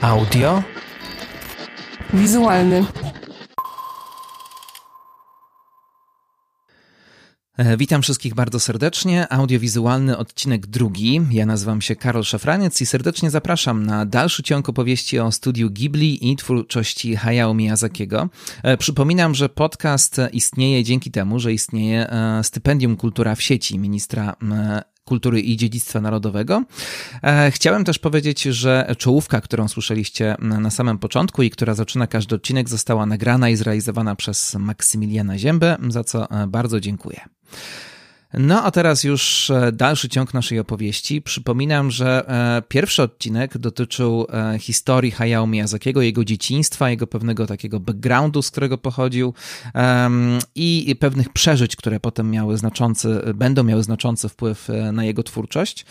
Audio. Wizualny. E, Witam wszystkich bardzo serdecznie. Audiowizualny odcinek drugi. Ja nazywam się Karol Szafraniec i serdecznie zapraszam na dalszy ciąg opowieści o studiu Ghibli i twórczości Hayao Miyazakiego. E, Przypominam, że podcast istnieje dzięki temu, że istnieje e, stypendium Kultura w sieci ministra Kultury i Dziedzictwa Narodowego. E, Chciałem też powiedzieć, że czołówka, którą słyszeliście na samym początku i która zaczyna każdy odcinek, została nagrana i zrealizowana przez Maksymiliana Ziębę, za co e, bardzo dziękuję. No a teraz już e, dalszy ciąg naszej opowieści. Przypominam, że e, pierwszy odcinek dotyczył e, historii Hayao Miyazakiego, jego dzieciństwa, jego pewnego takiego backgroundu, z którego pochodził i pewnych przeżyć, które potem miały znaczący, będą miały znaczący wpływ na jego twórczość.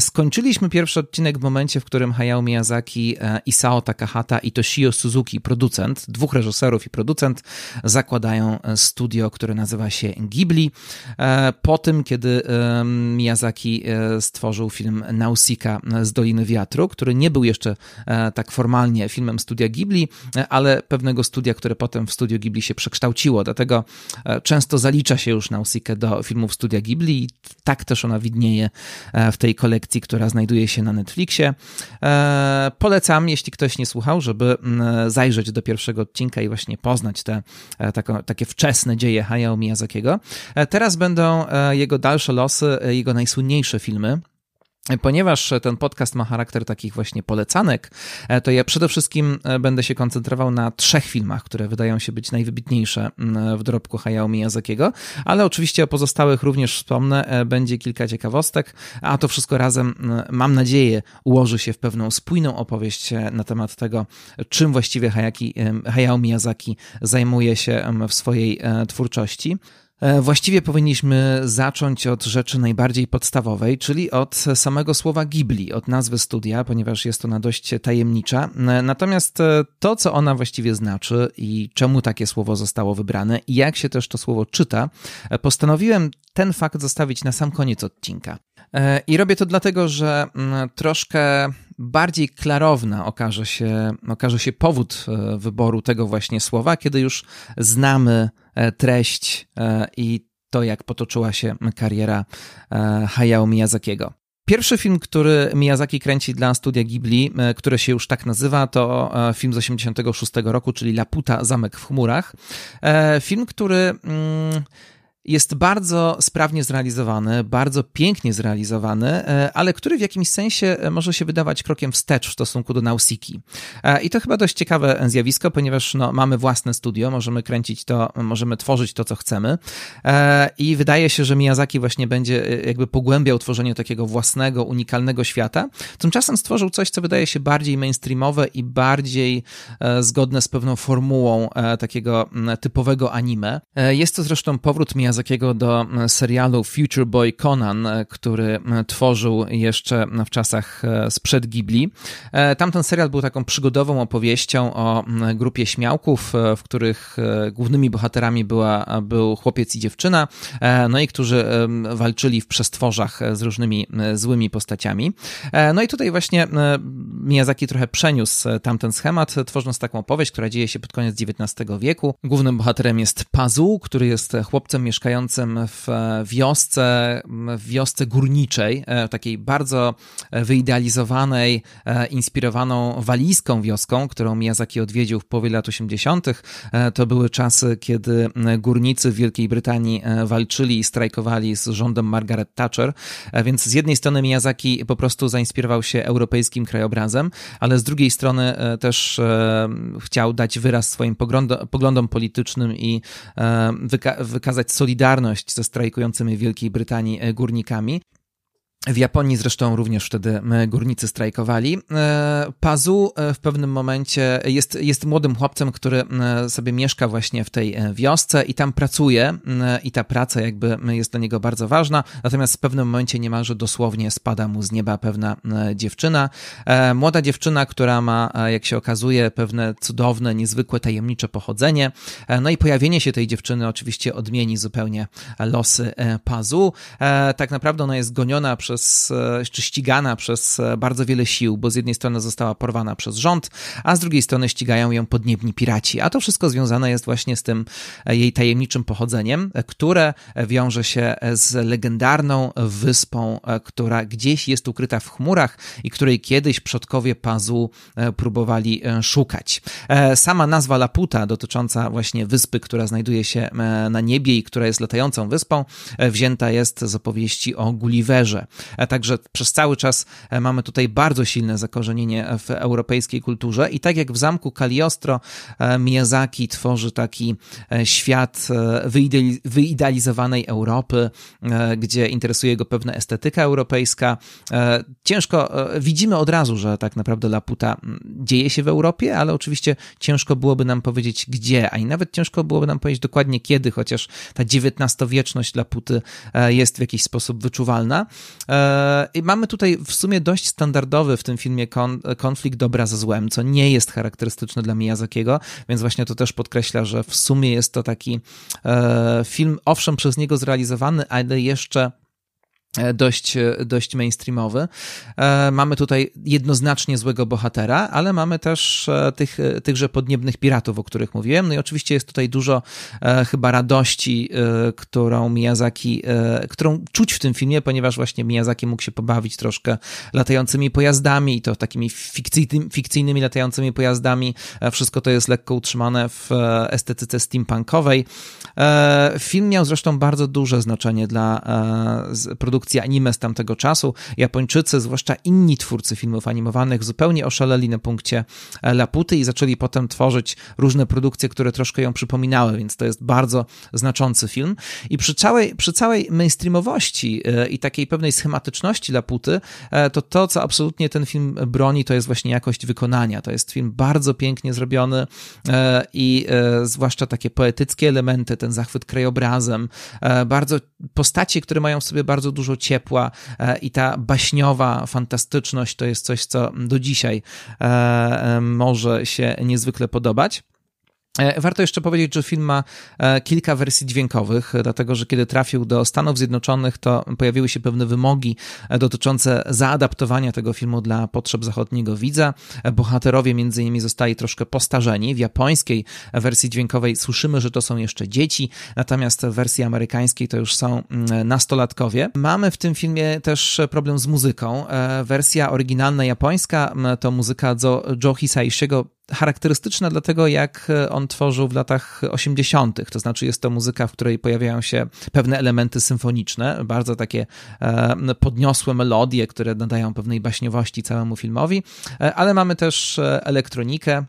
Skończyliśmy pierwszy odcinek w momencie, w którym Hayao Miyazaki, Isao Takahata i Toshio Suzuki, producent, dwóch reżyserów i producent, zakładają studio, które nazywa się Ghibli. E, Po tym, kiedy Miyazaki e, stworzył film Nausicaa z Doliny Wiatru, który nie był jeszcze e, tak formalnie filmem studia Ghibli, e, ale pewnego studia, które potem w studio Ghibli się przekształciło. Dlatego często zalicza się już Nausicaa do filmów studia Ghibli i tak też ona widnieje w tej kolekcji, która znajduje się na Netflixie. Polecam, jeśli ktoś nie słuchał, żeby zajrzeć do pierwszego odcinka i właśnie poznać te takie wczesne dzieje Hayao Miyazakiego. Teraz będą jego dalsze losy, e, jego najsłynniejsze filmy. Ponieważ ten podcast ma charakter takich właśnie polecanek, e, to ja przede wszystkim e, będę się koncentrował na trzech filmach, które wydają się być najwybitniejsze w dorobku Hayao Miyazakiego, ale oczywiście o pozostałych również wspomnę, e, będzie kilka ciekawostek, a to wszystko razem, mam nadzieję, ułoży się w pewną spójną opowieść e, na temat tego, czym właściwie Hayaki, Hayao Miyazaki zajmuje się w swojej e, twórczości. E, Właściwie powinniśmy zacząć od rzeczy najbardziej podstawowej, czyli od samego słowa Ghibli, od nazwy studia, ponieważ jest ona dość tajemnicza. E, Natomiast e, to, co ona właściwie znaczy i czemu takie słowo zostało wybrane i jak się też to słowo czyta, postanowiłem ten fakt zostawić na sam koniec odcinka. I robię to dlatego, że mm, troszkę bardziej klarowna okaże się, okaże się powód e, wyboru tego właśnie słowa, kiedy już znamy e, treść e, i to, jak potoczyła się kariera Hayao Miyazakiego. Pierwszy film, który Miyazaki kręci dla studia Ghibli, które się już tak nazywa, to film z 86 roku, czyli Laputa, Zamek w chmurach. Film, który mm, jest bardzo sprawnie zrealizowany, bardzo pięknie zrealizowany, e, ale który w jakimś sensie e, może się wydawać krokiem wstecz w stosunku do Nausiki. E, I to chyba dość ciekawe zjawisko, ponieważ no, mamy własne studio, możemy kręcić to, możemy tworzyć to, co chcemy. I wydaje się, że Miyazaki właśnie będzie jakby pogłębiał tworzenie takiego własnego, unikalnego świata. Tymczasem stworzył coś, co wydaje się bardziej mainstreamowe i bardziej zgodne z pewną formułą takiego typowego anime. Jest to zresztą powrót Miyazakiego do m, serialu Future Boy Conan, e, który m, tworzył jeszcze w czasach e, sprzed Ghibli. E, Tamten serial był taką przygodową opowieścią o grupie śmiałków, e, w których e, głównymi bohaterami była, był chłopiec i dziewczyna, e, no i którzy walczyli w przestworzach e, z różnymi e, złymi postaciami. E, No i tutaj właśnie e, Miyazaki trochę przeniósł e, tamten schemat, e, tworząc taką opowieść, która dzieje się pod koniec XIX wieku. Głównym bohaterem jest Pazu, który jest chłopcem mieszkającym w e, wiosce, w wiosce górniczej, e, takiej bardzo wyidealizowanej, e, inspirowaną walijską wioską, którą Miyazaki odwiedził w połowie lat 80. E, To były czasy, kiedy górnicy w Wielkiej Brytanii walczyli i strajkowali z rządem Margaret Thatcher, więc z jednej strony Miyazaki po prostu zainspirował się europejskim krajobrazem, ale z drugiej strony też chciał dać wyraz swoim poglądom, politycznym i wyka- wykazać solidarność ze strajkującymi w Wielkiej Brytanii e, górnikami. W Japonii zresztą również wtedy górnicy strajkowali. E, Pazu e, w pewnym momencie jest, jest młodym chłopcem, który e, sobie mieszka właśnie w tej wiosce i tam pracuje i ta praca jakby jest dla niego bardzo ważna, natomiast w pewnym momencie niemalże dosłownie spada mu z nieba pewna dziewczyna. Młoda dziewczyna, która ma, jak się okazuje, pewne cudowne, niezwykłe, tajemnicze pochodzenie. No i pojawienie się tej dziewczyny oczywiście odmieni zupełnie losy Pazu. Tak naprawdę ona jest goniona przez przez, czy ścigana przez bardzo wiele sił, bo z jednej strony została porwana przez rząd, a z drugiej strony ścigają ją podniebni piraci. A to wszystko związane jest właśnie z tym jej tajemniczym pochodzeniem, które wiąże się z legendarną wyspą, która gdzieś jest ukryta w chmurach i której kiedyś przodkowie Pazu próbowali szukać. Sama nazwa Laputa dotycząca właśnie wyspy, która znajduje się na niebie i która jest latającą wyspą, wzięta jest z opowieści o Gulliverze. Także przez cały czas mamy tutaj bardzo silne zakorzenienie w europejskiej kulturze i tak jak w zamku Cagliostro Miyazaki tworzy taki świat wyidealizowanej Europy, gdzie interesuje go pewna estetyka europejska. Ciężko, widzimy od razu, że tak naprawdę Laputa dzieje się w Europie, ale oczywiście ciężko byłoby nam powiedzieć gdzie, a i nawet ciężko byłoby nam powiedzieć dokładnie kiedy, chociaż ta XIX-wieczność Laputy jest w jakiś sposób wyczuwalna. I mamy tutaj w sumie dość standardowy w tym filmie konflikt dobra ze złem, co nie jest charakterystyczne dla Miyazakiego, więc właśnie to też podkreśla, że w sumie jest to taki film, owszem, przez niego zrealizowany, ale jeszcze E, dość, e, dość mainstreamowy. E, mamy tutaj jednoznacznie złego bohatera, ale mamy też tych, tychże podniebnych piratów, o których mówiłem. No i oczywiście jest tutaj dużo chyba radości, którą Miyazaki, którą czuć w tym filmie, ponieważ właśnie Miyazaki mógł się pobawić troszkę latającymi pojazdami i to takimi fikcyjnymi, fikcyjnymi latającymi pojazdami. Wszystko to jest lekko utrzymane w estetyce steampunkowej. Film miał zresztą bardzo duże znaczenie dla produkcji produkcji anime z tamtego czasu. Japończycy, zwłaszcza inni twórcy filmów animowanych, zupełnie oszaleli na punkcie e, Laputy i zaczęli potem tworzyć różne produkcje, które troszkę ją przypominały, więc to jest bardzo znaczący film. I przy całej, przy całej mainstreamowości e, i takiej pewnej schematyczności Laputy, e, to to, co absolutnie ten film broni, to jest właśnie jakość wykonania. To jest film bardzo pięknie zrobiony i zwłaszcza takie poetyckie elementy, ten zachwyt krajobrazem, bardzo postacie, które mają w sobie bardzo dużo ciepła e, i ta baśniowa fantastyczność to jest coś, co do dzisiaj e, e, może się niezwykle podobać. E, warto jeszcze powiedzieć, że film ma e, kilka wersji dźwiękowych, dlatego że kiedy trafił do Stanów Zjednoczonych, to pojawiły się pewne wymogi e, dotyczące zaadaptowania tego filmu dla potrzeb zachodniego widza. Bohaterowie między innymi zostali troszkę postarzeni. W japońskiej wersji dźwiękowej słyszymy, że to są jeszcze dzieci, natomiast w wersji amerykańskiej to już są mm, nastolatkowie. Mamy w tym filmie też problem z muzyką. Wersja oryginalna japońska to muzyka Joe Hisaishiego charakterystyczna dla tego, jak on tworzył w latach 80., to znaczy jest to muzyka, w której pojawiają się pewne elementy symfoniczne, bardzo takie e, podniosłe melodie, które nadają pewnej baśniowości całemu filmowi, e, ale mamy też e, elektronikę,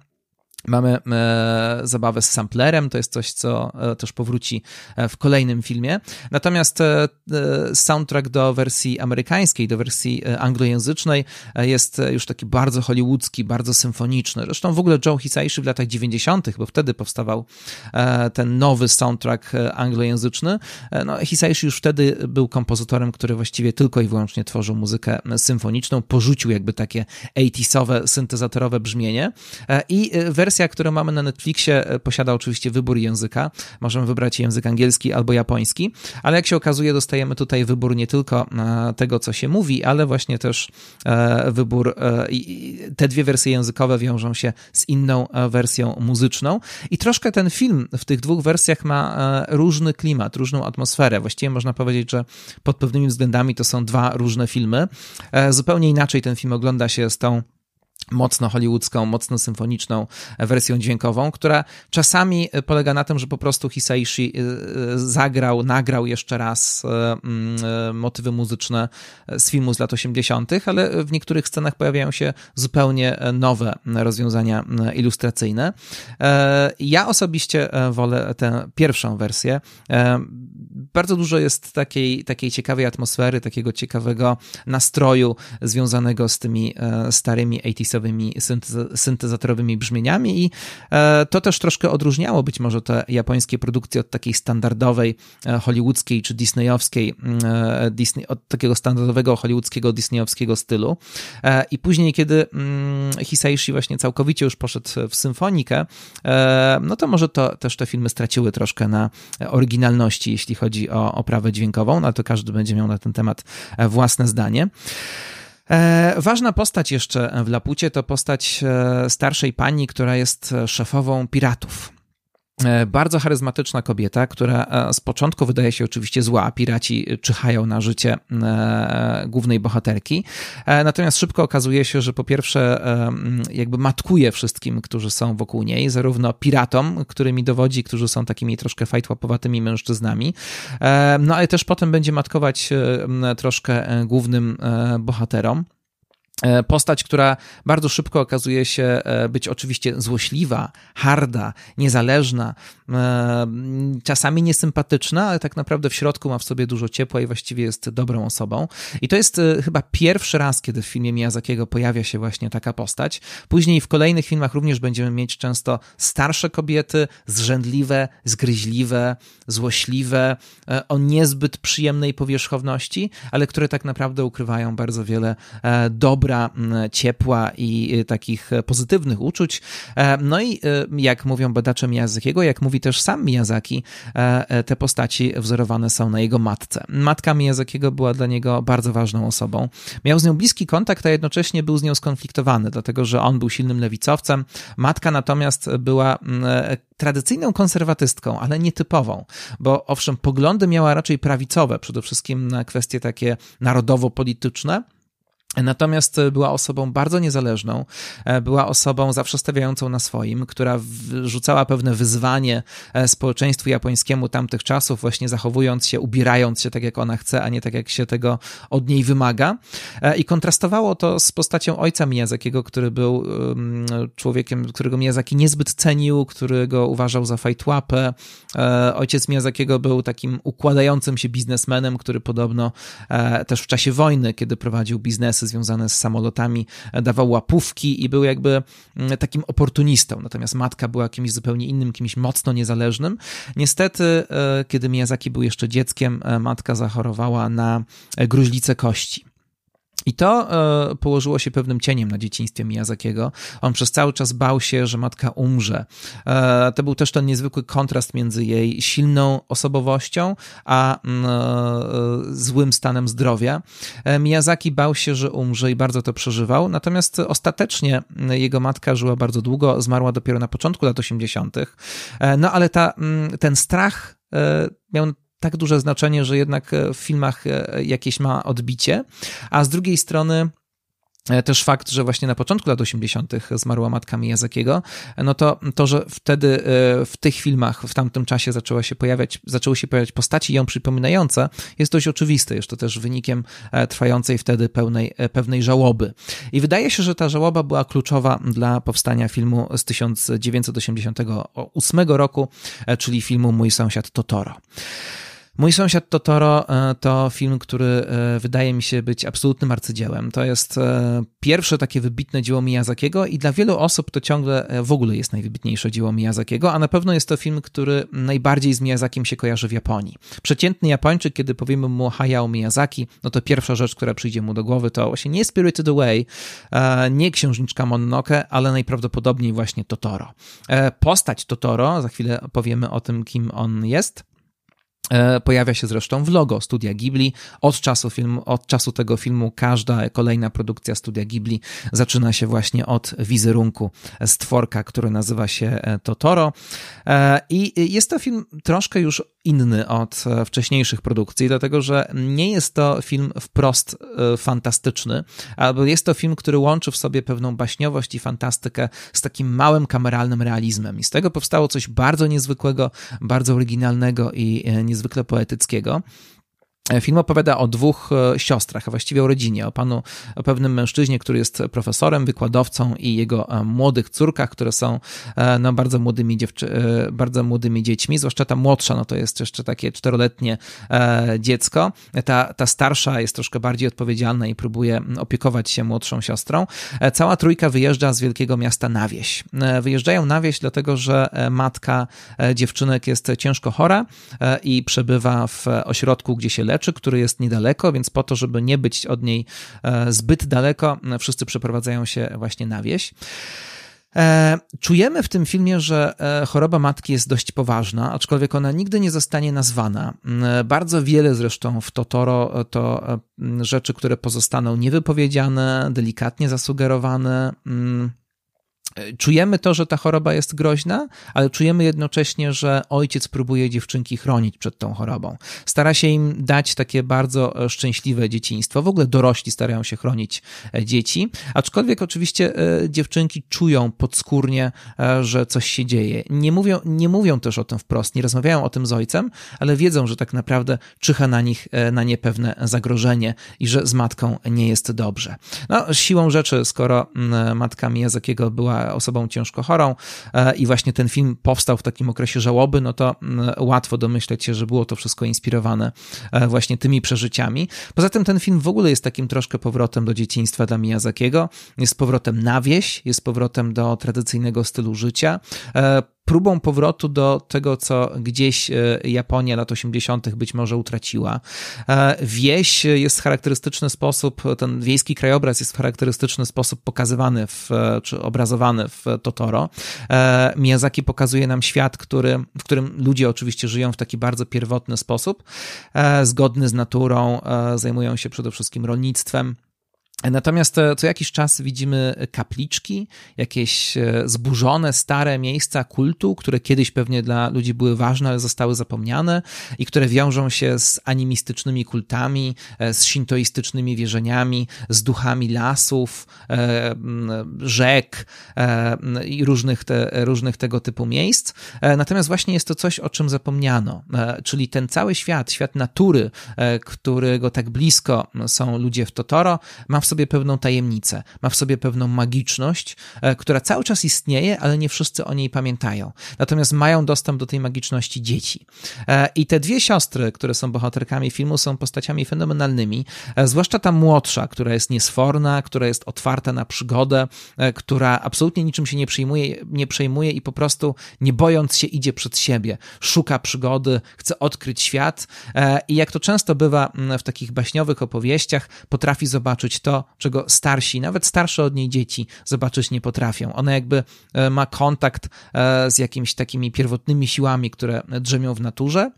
Mamy e, zabawę z samplerem, to jest coś, co e, też powróci e, w kolejnym filmie. Natomiast soundtrack do wersji amerykańskiej, do wersji anglojęzycznej jest już taki bardzo hollywoodzki, bardzo symfoniczny. Zresztą w ogóle Joe Hisaishi w latach 90., bo wtedy powstawał ten nowy soundtrack anglojęzyczny. No, Hisaishi już wtedy był kompozytorem, który właściwie tylko i wyłącznie tworzył muzykę symfoniczną, porzucił jakby takie 80sowe, syntezatorowe brzmienie i wersja wersja, którą mamy na Netflixie, e, posiada oczywiście wybór języka. Możemy wybrać język angielski albo japoński, ale jak się okazuje, dostajemy tutaj wybór nie tylko e, tego, co się mówi, ale właśnie też e, wybór. Te dwie wersje językowe wiążą się z inną wersją muzyczną. I troszkę ten film w tych dwóch wersjach ma różny klimat, różną atmosferę. Właściwie można powiedzieć, że pod pewnymi względami to są dwa różne filmy. Zupełnie inaczej ten film ogląda się z tą mocno hollywoodzką, mocno symfoniczną wersją dźwiękową, która czasami polega na tym, że po prostu Hisaishi y, y, zagrał, nagrał jeszcze raz y, motywy muzyczne z filmu z lat 80., ale w niektórych scenach pojawiają się zupełnie nowe rozwiązania ilustracyjne. E, ja osobiście e, wolę tę pierwszą wersję. E, bardzo dużo jest takiej, takiej ciekawej atmosfery, takiego ciekawego nastroju związanego z tymi starymi 80 beatowymi, syntezatorowymi brzmieniami i to też troszkę odróżniało być może te japońskie produkcje od takiej standardowej hollywoodzkiej czy disneyowskiej, Disney, od takiego standardowego hollywoodzkiego disneyowskiego stylu. I później, kiedy mm, Hisaishi właśnie całkowicie już poszedł w symfonikę, no to może to też te filmy straciły troszkę na oryginalności, jeśli chodzi o oprawę dźwiękową, no to każdy będzie miał na ten temat własne zdanie. E, ważna postać jeszcze w Lapucie to postać e, starszej pani, która jest szefową piratów. E, bardzo charyzmatyczna kobieta, która e, z początku wydaje się oczywiście zła. Piraci czyhają na życie e, głównej bohaterki. Natomiast szybko okazuje się, że po pierwsze jakby matkuje wszystkim, którzy są wokół niej, zarówno piratom, którymi dowodzi, którzy są takimi troszkę fajtłapowatymi mężczyznami, no ale też potem będzie matkować troszkę głównym bohaterom. E, postać, która bardzo szybko okazuje się e, być oczywiście złośliwa, harda, niezależna, e, czasami niesympatyczna, ale tak naprawdę w środku ma w sobie dużo ciepła i właściwie jest dobrą osobą. I to jest chyba pierwszy raz, kiedy w filmie Miyazakiego pojawia się właśnie taka postać. Później w kolejnych filmach również będziemy mieć często starsze kobiety, zrzędliwe, zgryźliwe, złośliwe, o niezbyt przyjemnej powierzchowności, ale które tak naprawdę ukrywają bardzo wiele dobrych dobra, ciepła i y, takich e, pozytywnych uczuć. E, no i y, jak mówią badacze Miyazakiego, jak mówi też sam Miyazaki, e, te postaci wzorowane są na jego matce. Matka Miyazakiego była dla niego bardzo ważną osobą. Miał z nią bliski kontakt, a jednocześnie był z nią skonfliktowany, dlatego że on był silnym lewicowcem. Matka natomiast była tradycyjną konserwatystką, ale nietypową, bo owszem, poglądy miała raczej prawicowe, przede wszystkim na kwestie takie narodowo-polityczne, Natomiast była osobą bardzo niezależną, e, była osobą zawsze stawiającą na swoim, która rzucała pewne wyzwanie e, społeczeństwu japońskiemu tamtych czasów, właśnie zachowując się, ubierając się tak, jak ona chce, a nie tak, jak się tego od niej wymaga. E, I kontrastowało to z postacią ojca Miyazakiego, który był człowiekiem, którego Miyazaki niezbyt cenił, którego uważał za fajtłapę. Ojciec Miyazakiego był takim układającym się biznesmenem, który podobno też w czasie wojny, kiedy prowadził biznesy, związane z samolotami, e, dawał łapówki i był jakby mm, takim oportunistą. Natomiast matka była kimś zupełnie innym, kimś mocno niezależnym. Niestety, e, kiedy Miyazaki był jeszcze dzieckiem, e, matka zachorowała na gruźlicę kości. I to e, położyło się pewnym cieniem na dzieciństwie Miyazakiego. On przez cały czas bał się, że matka umrze. E, to był też ten niezwykły kontrast między jej silną osobowością, a mm, e, złym stanem zdrowia. Miyazaki bał się, że umrze i bardzo to przeżywał, natomiast ostatecznie jego matka żyła bardzo długo, zmarła dopiero na początku lat 80., e, no ale ta, mm, ten strach miał tak duże znaczenie, że jednak e, w filmach e, jakieś ma odbicie, a z drugiej strony też fakt, że właśnie na początku lat 80. zmarła matka Miyazakiego, no to to, że wtedy w tych filmach w tamtym czasie zaczęła się pojawiać, zaczęły się pojawiać postaci ją przypominające, jest dość oczywiste. Jest to też wynikiem trwającej wtedy pełnej, pewnej żałoby. I wydaje się, że ta żałoba była kluczowa dla powstania filmu z 1988 roku, czyli filmu Mój sąsiad Totoro. Mój sąsiad Totoro e, to film, który e, wydaje mi się być absolutnym arcydziełem. To jest e, pierwsze takie wybitne dzieło Miyazakiego i dla wielu osób to ciągle w ogóle jest najwybitniejsze dzieło Miyazakiego, a na pewno jest to film, który najbardziej z Miyazakiem się kojarzy w Japonii. Przeciętny Japończyk, kiedy powiemy mu Hayao Miyazaki, no to pierwsza rzecz, która przyjdzie mu do głowy to właśnie nie Spirited Away, nie Księżniczka Mononoke, ale najprawdopodobniej właśnie Totoro. Postać Totoro, za chwilę powiemy o tym, kim on jest, pojawia się zresztą w logo studia Ghibli. Od czasu, filmu, od czasu tego filmu każda kolejna produkcja studia Ghibli zaczyna się właśnie od wizerunku stworka, który nazywa się e, Totoro. E, I jest to film troszkę już inny od wcześniejszych produkcji, dlatego że nie jest to film wprost fantastyczny, albo jest to film, który łączy w sobie pewną baśniowość i fantastykę z takim małym kameralnym realizmem. I z tego powstało coś bardzo niezwykłego, bardzo oryginalnego i niezwykle poetyckiego. E, film opowiada o dwóch e, siostrach, a właściwie o rodzinie, o panu, o pewnym mężczyźnie, który jest profesorem, wykładowcą i jego e, młodych córkach, które są no, bardzo, młodymi dziewczy- bardzo młodymi dziećmi, zwłaszcza ta młodsza, no to jest jeszcze takie czteroletnie dziecko. Ta, ta starsza jest troszkę bardziej odpowiedzialna i próbuje opiekować się młodszą siostrą. Cała trójka wyjeżdża z wielkiego miasta na wieś. Wyjeżdżają na wieś dlatego, że matka dziewczynek jest ciężko chora i przebywa w ośrodku, gdzie się leczy leczy, który jest niedaleko, więc po to, żeby nie być od niej zbyt daleko, wszyscy przeprowadzają się właśnie na wieś. Czujemy w tym filmie, że choroba matki jest dość poważna, aczkolwiek ona nigdy nie zostanie nazwana. Bardzo wiele zresztą w Totoro to rzeczy, które pozostaną niewypowiedziane, delikatnie zasugerowane. Czujemy to, że ta choroba jest groźna, ale czujemy jednocześnie, że ojciec próbuje dziewczynki chronić przed tą chorobą. Stara się im dać takie bardzo e, szczęśliwe dzieciństwo. W ogóle dorośli starają się chronić e, dzieci, aczkolwiek oczywiście e, dziewczynki czują podskórnie, że coś się dzieje. Nie mówią, nie mówią też o tym wprost, nie rozmawiają o tym z ojcem, ale wiedzą, że tak naprawdę czyha na nich na nie pewne zagrożenie i że z matką nie jest dobrze. No, siłą rzeczy, skoro mm, matka Miyazakiego była osobą ciężko chorą e, i właśnie ten film powstał w takim okresie żałoby, no to mm, łatwo domyśleć się, że było to wszystko inspirowane e, właśnie tymi przeżyciami. Poza tym ten film w ogóle jest takim troszkę powrotem do dzieciństwa dla Miyazakiego, jest powrotem na wieś, jest powrotem do tradycyjnego stylu życia, e, próbą powrotu do tego, co gdzieś e, Japonia lat 80. być może utraciła. E, wieś jest w charakterystyczny sposób, ten wiejski krajobraz jest w charakterystyczny sposób pokazywany w, czy obrazowany w Totoro. E, Miyazaki pokazuje nam świat, który, w którym ludzie oczywiście żyją w taki bardzo pierwotny sposób, zgodny z naturą, zajmują się przede wszystkim rolnictwem. Natomiast e, co jakiś czas widzimy kapliczki, jakieś e, zburzone, stare miejsca kultu, które kiedyś pewnie dla ludzi były ważne, ale zostały zapomniane i które wiążą się z animistycznymi kultami, e, z shintoistycznymi wierzeniami, z duchami lasów, rzek i różnych, te, różnych tego typu miejsc. Natomiast właśnie jest to coś, o czym zapomniano, czyli ten cały świat, świat natury, którego tak blisko są ludzie w Totoro, ma w sobie pewną tajemnicę, ma w sobie pewną magiczność, e, która cały czas istnieje, ale nie wszyscy o niej pamiętają. Natomiast mają dostęp do tej magiczności dzieci. E, I te dwie siostry, które są bohaterkami filmu, są postaciami fenomenalnymi, e, zwłaszcza ta młodsza, która jest niesforna, która jest otwarta na przygodę, która absolutnie niczym się nie przejmuje, nie przejmuje i po prostu nie bojąc się idzie przed siebie, szuka przygody, chce odkryć świat i jak to często bywa w takich baśniowych opowieściach, potrafi zobaczyć to, czego starsi, nawet starsze od niej dzieci zobaczyć nie potrafią. Ona jakby e, ma kontakt e, z jakimiś takimi pierwotnymi siłami, które drzemią w naturze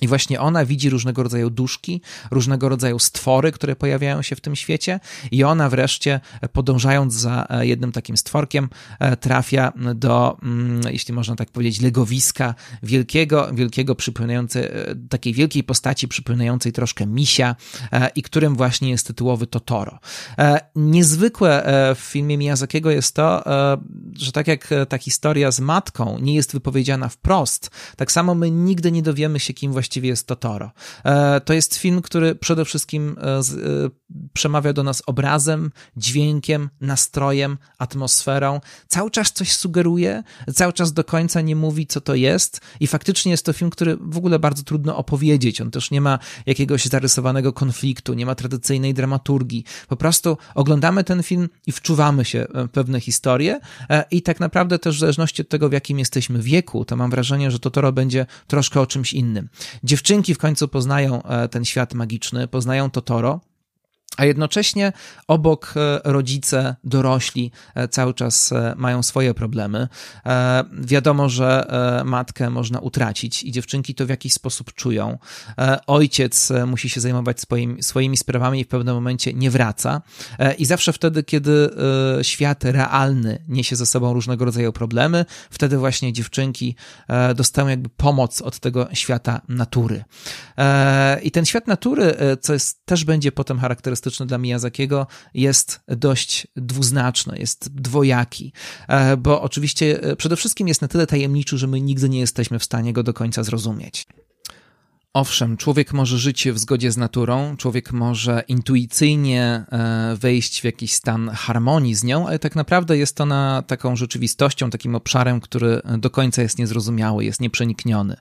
i właśnie ona widzi różnego rodzaju duszki, różnego rodzaju stwory, które pojawiają się w tym świecie, i ona wreszcie, podążając za e, jednym takim stworkiem, e, trafia do, mm, jeśli można tak powiedzieć, legowiska wielkiego, wielkiego przypominającej, e, takiej wielkiej postaci przypominającej troszkę misia, i którym właśnie jest tytułowy Totoro. Niezwykłe w filmie Miyazakiego jest to, że tak jak ta historia z matką nie jest wypowiedziana wprost, tak samo my nigdy nie dowiemy się, kim właściwie jest Totoro. E, to jest film, który przede wszystkim e, e, przemawia do nas obrazem, dźwiękiem, nastrojem, atmosferą. Cały czas coś sugeruje, cały czas do końca nie mówi, co to jest i faktycznie jest to film, który w ogóle bardzo trudno opowiedzieć. On też nie ma jakiegoś zarysowanego konfliktu, nie ma tradycyjnej dramaturgii. Po prostu oglądamy ten film i wczuwamy się w pewne historie i tak naprawdę też w zależności od tego, w jakim jesteśmy wieku, to mam wrażenie, że Totoro będzie troszkę o czymś innym. Dziewczynki w końcu poznają e, ten świat magiczny, poznają Totoro, a jednocześnie obok e, rodzice, dorośli e, cały czas e, mają swoje problemy. Wiadomo, że matkę można utracić i dziewczynki to w jakiś sposób czują. Ojciec musi się zajmować swoimi, swoimi sprawami i w pewnym momencie nie wraca. I zawsze wtedy, kiedy świat realny niesie ze sobą różnego rodzaju problemy, wtedy właśnie dziewczynki dostają jakby pomoc od tego świata natury. I ten świat natury, co jest, też będzie potem charakterystyczne charakterystyczny dla Miyazakiego jest dość dwuznaczny, jest dwojaki, e, bo oczywiście e, przede wszystkim jest na tyle tajemniczy, że my nigdy nie jesteśmy w stanie go do końca zrozumieć. Owszem, człowiek może żyć w zgodzie z naturą, człowiek może intuicyjnie e, wejść w jakiś stan harmonii z nią, ale tak naprawdę jest ona taką rzeczywistością, takim obszarem, który do końca jest niezrozumiały, jest nieprzenikniony.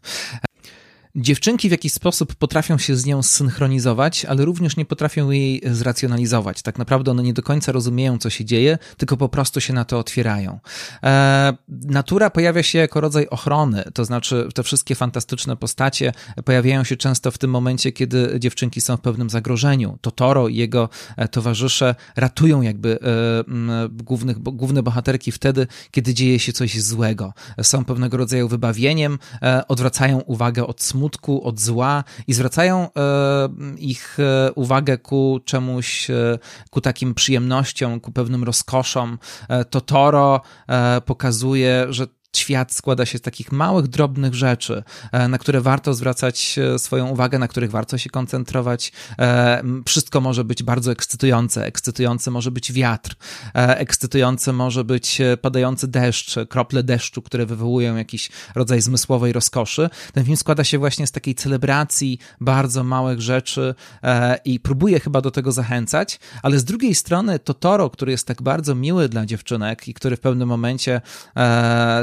Dziewczynki w jakiś sposób potrafią się z nią zsynchronizować, ale również nie potrafią jej zracjonalizować. Tak naprawdę one nie do końca rozumieją, co się dzieje, tylko po prostu się na to otwierają. E, natura pojawia się jako rodzaj ochrony, to znaczy te wszystkie fantastyczne postacie pojawiają się często w tym momencie, kiedy dziewczynki są w pewnym zagrożeniu. Totoro i jego e, towarzysze ratują jakby e, głównych, główne bohaterki wtedy, kiedy dzieje się coś złego. Są pewnego rodzaju wybawieniem, e, odwracają uwagę od smutku, smutku, od zła i zwracają e, ich e, uwagę ku czemuś, e, ku takim przyjemnościom, ku pewnym rozkoszom. Totoro pokazuje, że świat składa się z takich małych, drobnych rzeczy, e, na które warto zwracać e, swoją uwagę, na których warto się koncentrować. E, wszystko może być bardzo ekscytujące. Ekscytujący może być wiatr, ekscytujący może być padający deszcz, krople deszczu, które wywołują jakiś rodzaj zmysłowej rozkoszy. Ten film składa się właśnie z takiej celebracji bardzo małych rzeczy i próbuje chyba do tego zachęcać, ale z drugiej strony Totoro, który jest tak bardzo miły dla dziewczynek i który w pewnym momencie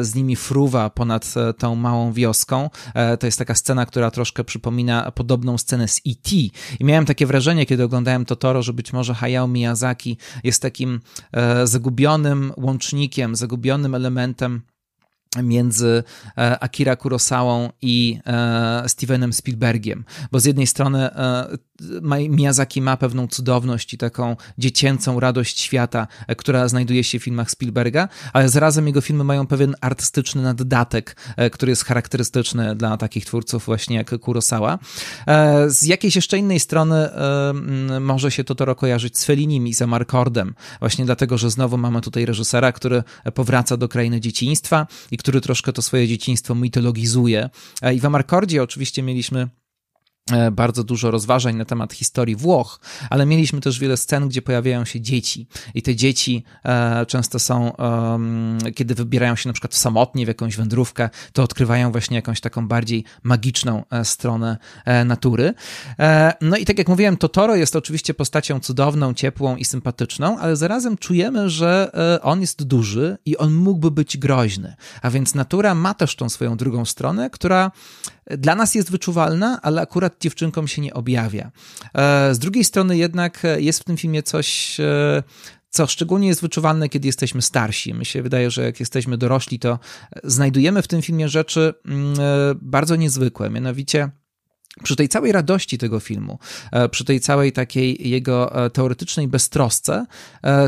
z nimi fruwa ponad e, tą małą wioską. E, to jest taka scena, która troszkę przypomina podobną scenę z E.T. I miałem takie wrażenie, kiedy oglądałem Totoro, że być może Hayao Miyazaki jest takim e, zagubionym łącznikiem, zagubionym elementem między Akira Kurosałą i Stevenem Spielbergiem, bo z jednej strony Miyazaki ma pewną cudowność i taką dziecięcą radość świata, e, która znajduje się w filmach Spielberga, ale zarazem jego filmy mają pewien artystyczny naddatek, e, który jest charakterystyczny dla takich twórców właśnie jak Kurosawa. E, z jakiejś jeszcze innej strony może się Totoro kojarzyć z Fellinim i z Amarkordem, właśnie dlatego, że znowu mamy tutaj reżysera, który powraca do krainy dzieciństwa i który troszkę to swoje dzieciństwo mitologizuje. I w Amarkordzie oczywiście mieliśmy bardzo dużo rozważań na temat historii Włoch, ale mieliśmy też wiele scen, gdzie pojawiają się dzieci i te dzieci e, często są, kiedy wybierają się na przykład samotnie w jakąś wędrówkę, to odkrywają właśnie jakąś taką bardziej magiczną e, stronę natury. No i tak jak mówiłem, Totoro jest oczywiście postacią cudowną, ciepłą i sympatyczną, ale zarazem czujemy, że on jest duży i on mógłby być groźny, a więc natura ma też tą swoją drugą stronę, która dla nas jest wyczuwalna, ale akurat dziewczynkom się nie objawia. E, z drugiej strony jednak jest w tym filmie coś, e, co szczególnie jest wyczuwalne, kiedy jesteśmy starsi. Mi się wydaje, że jak jesteśmy dorośli, to znajdujemy w tym filmie rzeczy mm, e, bardzo niezwykłe, mianowicie przy tej całej radości tego filmu, przy tej całej takiej jego teoretycznej beztrosce,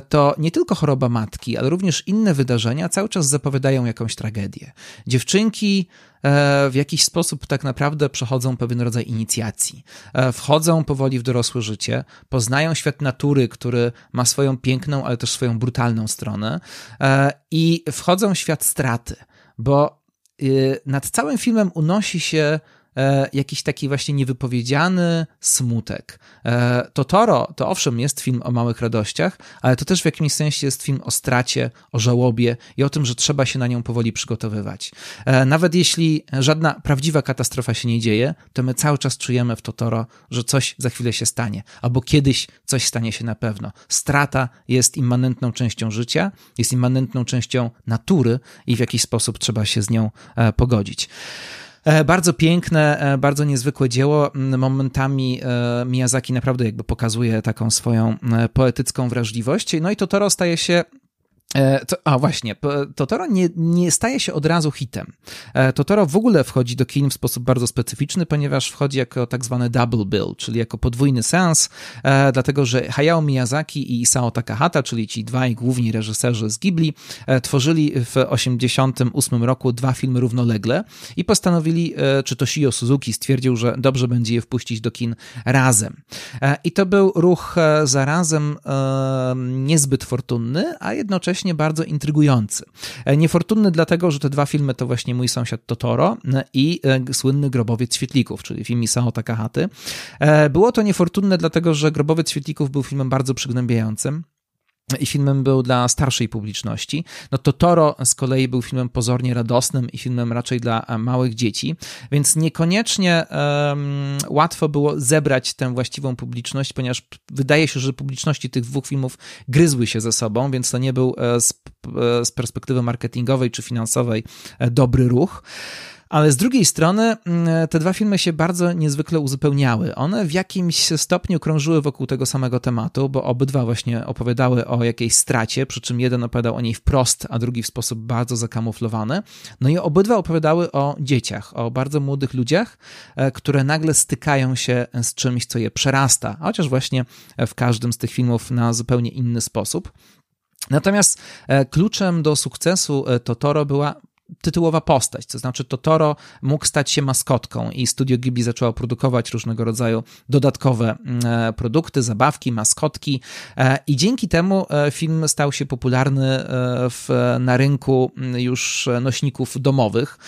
to nie tylko choroba matki, ale również inne wydarzenia cały czas zapowiadają jakąś tragedię. Dziewczynki w jakiś sposób tak naprawdę przechodzą pewien rodzaj inicjacji. Wchodzą powoli w dorosłe życie, poznają świat natury, który ma swoją piękną, ale też swoją brutalną stronę i wchodzą w świat straty, bo nad całym filmem unosi się e, jakiś taki właśnie niewypowiedziany smutek. E, Totoro to owszem jest film o małych radościach, ale to też w jakimś sensie jest film o stracie, o żałobie i o tym, że trzeba się na nią powoli przygotowywać. E, nawet jeśli żadna prawdziwa katastrofa się nie dzieje, to my cały czas czujemy w Totoro, że coś za chwilę się stanie, albo kiedyś coś stanie się na pewno. Strata jest immanentną częścią życia, jest immanentną częścią natury i w jakiś sposób trzeba się z nią pogodzić. E, bardzo piękne, e, bardzo niezwykłe dzieło. Momentami e, Miyazaki naprawdę jakby pokazuje taką swoją poetycką wrażliwość. No i Totoro staje się to, a właśnie, Totoro nie, nie staje się od razu hitem. E, Totoro w ogóle wchodzi do kin w sposób bardzo specyficzny, ponieważ wchodzi jako tak zwany double bill, czyli jako podwójny seans, e, dlatego że Hayao Miyazaki i Isao Takahata, czyli ci dwaj główni reżyserzy z Ghibli, tworzyli w 1988 roku dwa filmy równolegle i postanowili, czy to Shio Suzuki stwierdził, że dobrze będzie je wpuścić do kin razem. I to był ruch zarazem niezbyt fortunny, a jednocześnie jednocześnie bardzo intrygujący. E, niefortunny dlatego, że te dwa filmy to właśnie Mój sąsiad Totoro e, i e, słynny Grobowiec Świetlików, czyli film Isao Takahaty. Było to niefortunne dlatego, że Grobowiec Świetlików był filmem bardzo przygnębiającym. I filmem był dla starszej publiczności. No to Toro z kolei był filmem pozornie radosnym i filmem raczej dla e, małych dzieci, więc niekoniecznie um, łatwo było zebrać tę właściwą publiczność, ponieważ wydaje się, że publiczności tych dwóch filmów gryzły się ze sobą, więc to nie był e, z, e, z perspektywy marketingowej czy finansowej dobry ruch. Ale z drugiej strony mm, te dwa filmy się bardzo niezwykle uzupełniały. One w jakimś stopniu krążyły wokół tego samego tematu, bo obydwa właśnie opowiadały o jakiejś stracie, przy czym jeden opowiadał o niej wprost, a drugi w sposób bardzo zakamuflowany. No i obydwa opowiadały o dzieciach, o bardzo młodych ludziach, e, które nagle stykają się z czymś, co je przerasta, chociaż właśnie w każdym z tych filmów na zupełnie inny sposób. Natomiast e, kluczem do sukcesu e, Totoro była tytułowa postać, to znaczy Totoro mógł stać się maskotką i Studio Ghibli zaczęło produkować różnego rodzaju dodatkowe mm, e, produkty, zabawki, maskotki e, i dzięki temu e, film stał się popularny w, na rynku mm, już nośników domowych,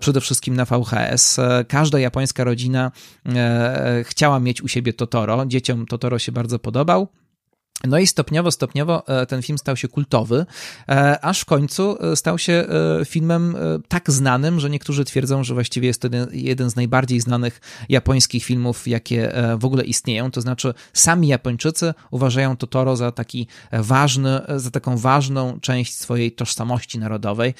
przede wszystkim na VHS. Każda japońska rodzina chciała mieć u siebie Totoro, dzieciom Totoro się bardzo podobał. No i stopniowo, stopniowo e, ten film stał się kultowy, e, aż w końcu e, stał się filmem tak znanym, że niektórzy twierdzą, że właściwie jest to jeden z najbardziej znanych japońskich filmów, jakie w ogóle istnieją. To znaczy, sami Japończycy uważają Totoro za taki ważny, za taką ważną część swojej tożsamości narodowej.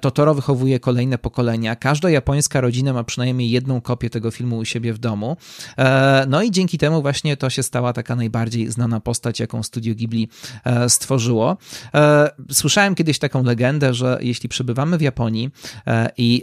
Totoro wychowuje kolejne pokolenia. Każda japońska rodzina ma przynajmniej jedną kopię tego filmu u siebie w domu. No i dzięki temu właśnie to się stała taka najbardziej znana postać, jak jaką Studio Ghibli e, stworzyło. E, słyszałem kiedyś taką legendę, że jeśli przebywamy w Japonii e, i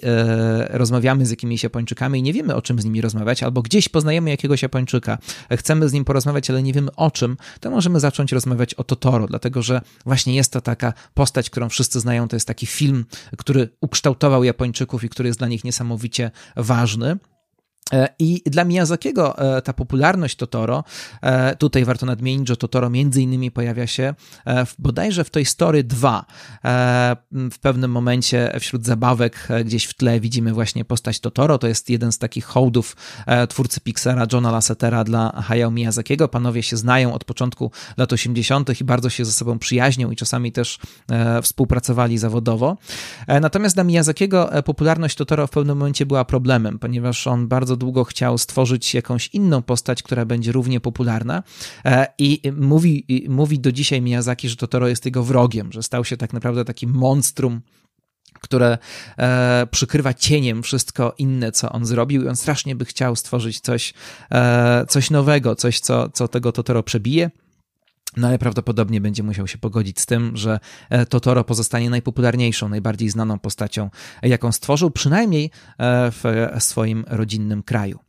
rozmawiamy z jakimiś Japończykami i nie wiemy o czym z nimi rozmawiać, albo gdzieś poznajemy jakiegoś Japończyka, chcemy z nim porozmawiać, ale nie wiemy o czym, to możemy zacząć rozmawiać o Totoro, dlatego że właśnie jest to taka postać, którą wszyscy znają, to jest taki film, który ukształtował Japończyków i który jest dla nich niesamowicie ważny. E, I dla Miyazakiego e, ta popularność Totoro, e, tutaj warto nadmienić, że Totoro między innymi pojawia się w, bodajże w tej Story 2. W pewnym momencie wśród zabawek gdzieś w tle widzimy właśnie postać Totoro, to jest jeden z takich hołdów twórcy Pixara Johna Lassetera dla Hayao Miyazakiego. Panowie się znają od początku lat 80. i bardzo się ze sobą przyjaźnią i czasami też współpracowali zawodowo. Natomiast dla Miyazakiego popularność Totoro w pewnym momencie była problemem, ponieważ on bardzo długo chciał stworzyć jakąś inną postać, która będzie równie popularna e, i mówi, mówi do dzisiaj Miyazaki, że Totoro jest jego wrogiem, że stał się tak naprawdę takim monstrum które e, przykrywa cieniem wszystko inne, co on zrobił, i on strasznie by chciał stworzyć coś, e, coś nowego, coś, co, co tego Totoro przebije. No ale prawdopodobnie będzie musiał się pogodzić z tym, że e, Totoro pozostanie najpopularniejszą, najbardziej znaną postacią, jaką stworzył, przynajmniej e, w swoim rodzinnym kraju.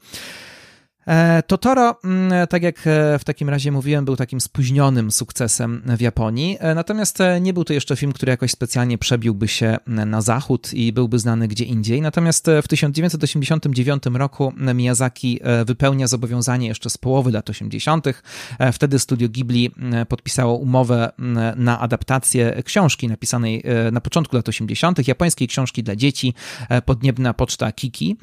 E, Totoro, mm, tak jak e, w takim razie mówiłem, był takim spóźnionym sukcesem w Japonii, e, natomiast nie był to jeszcze film, który jakoś specjalnie przebiłby się na zachód i byłby znany gdzie indziej. Natomiast w 1989 roku Miyazaki wypełnia zobowiązanie jeszcze z połowy lat 80. Wtedy studio Ghibli podpisało umowę na adaptację książki napisanej na początku lat 80., japońskiej książki dla dzieci, Podniebna Poczta Kiki.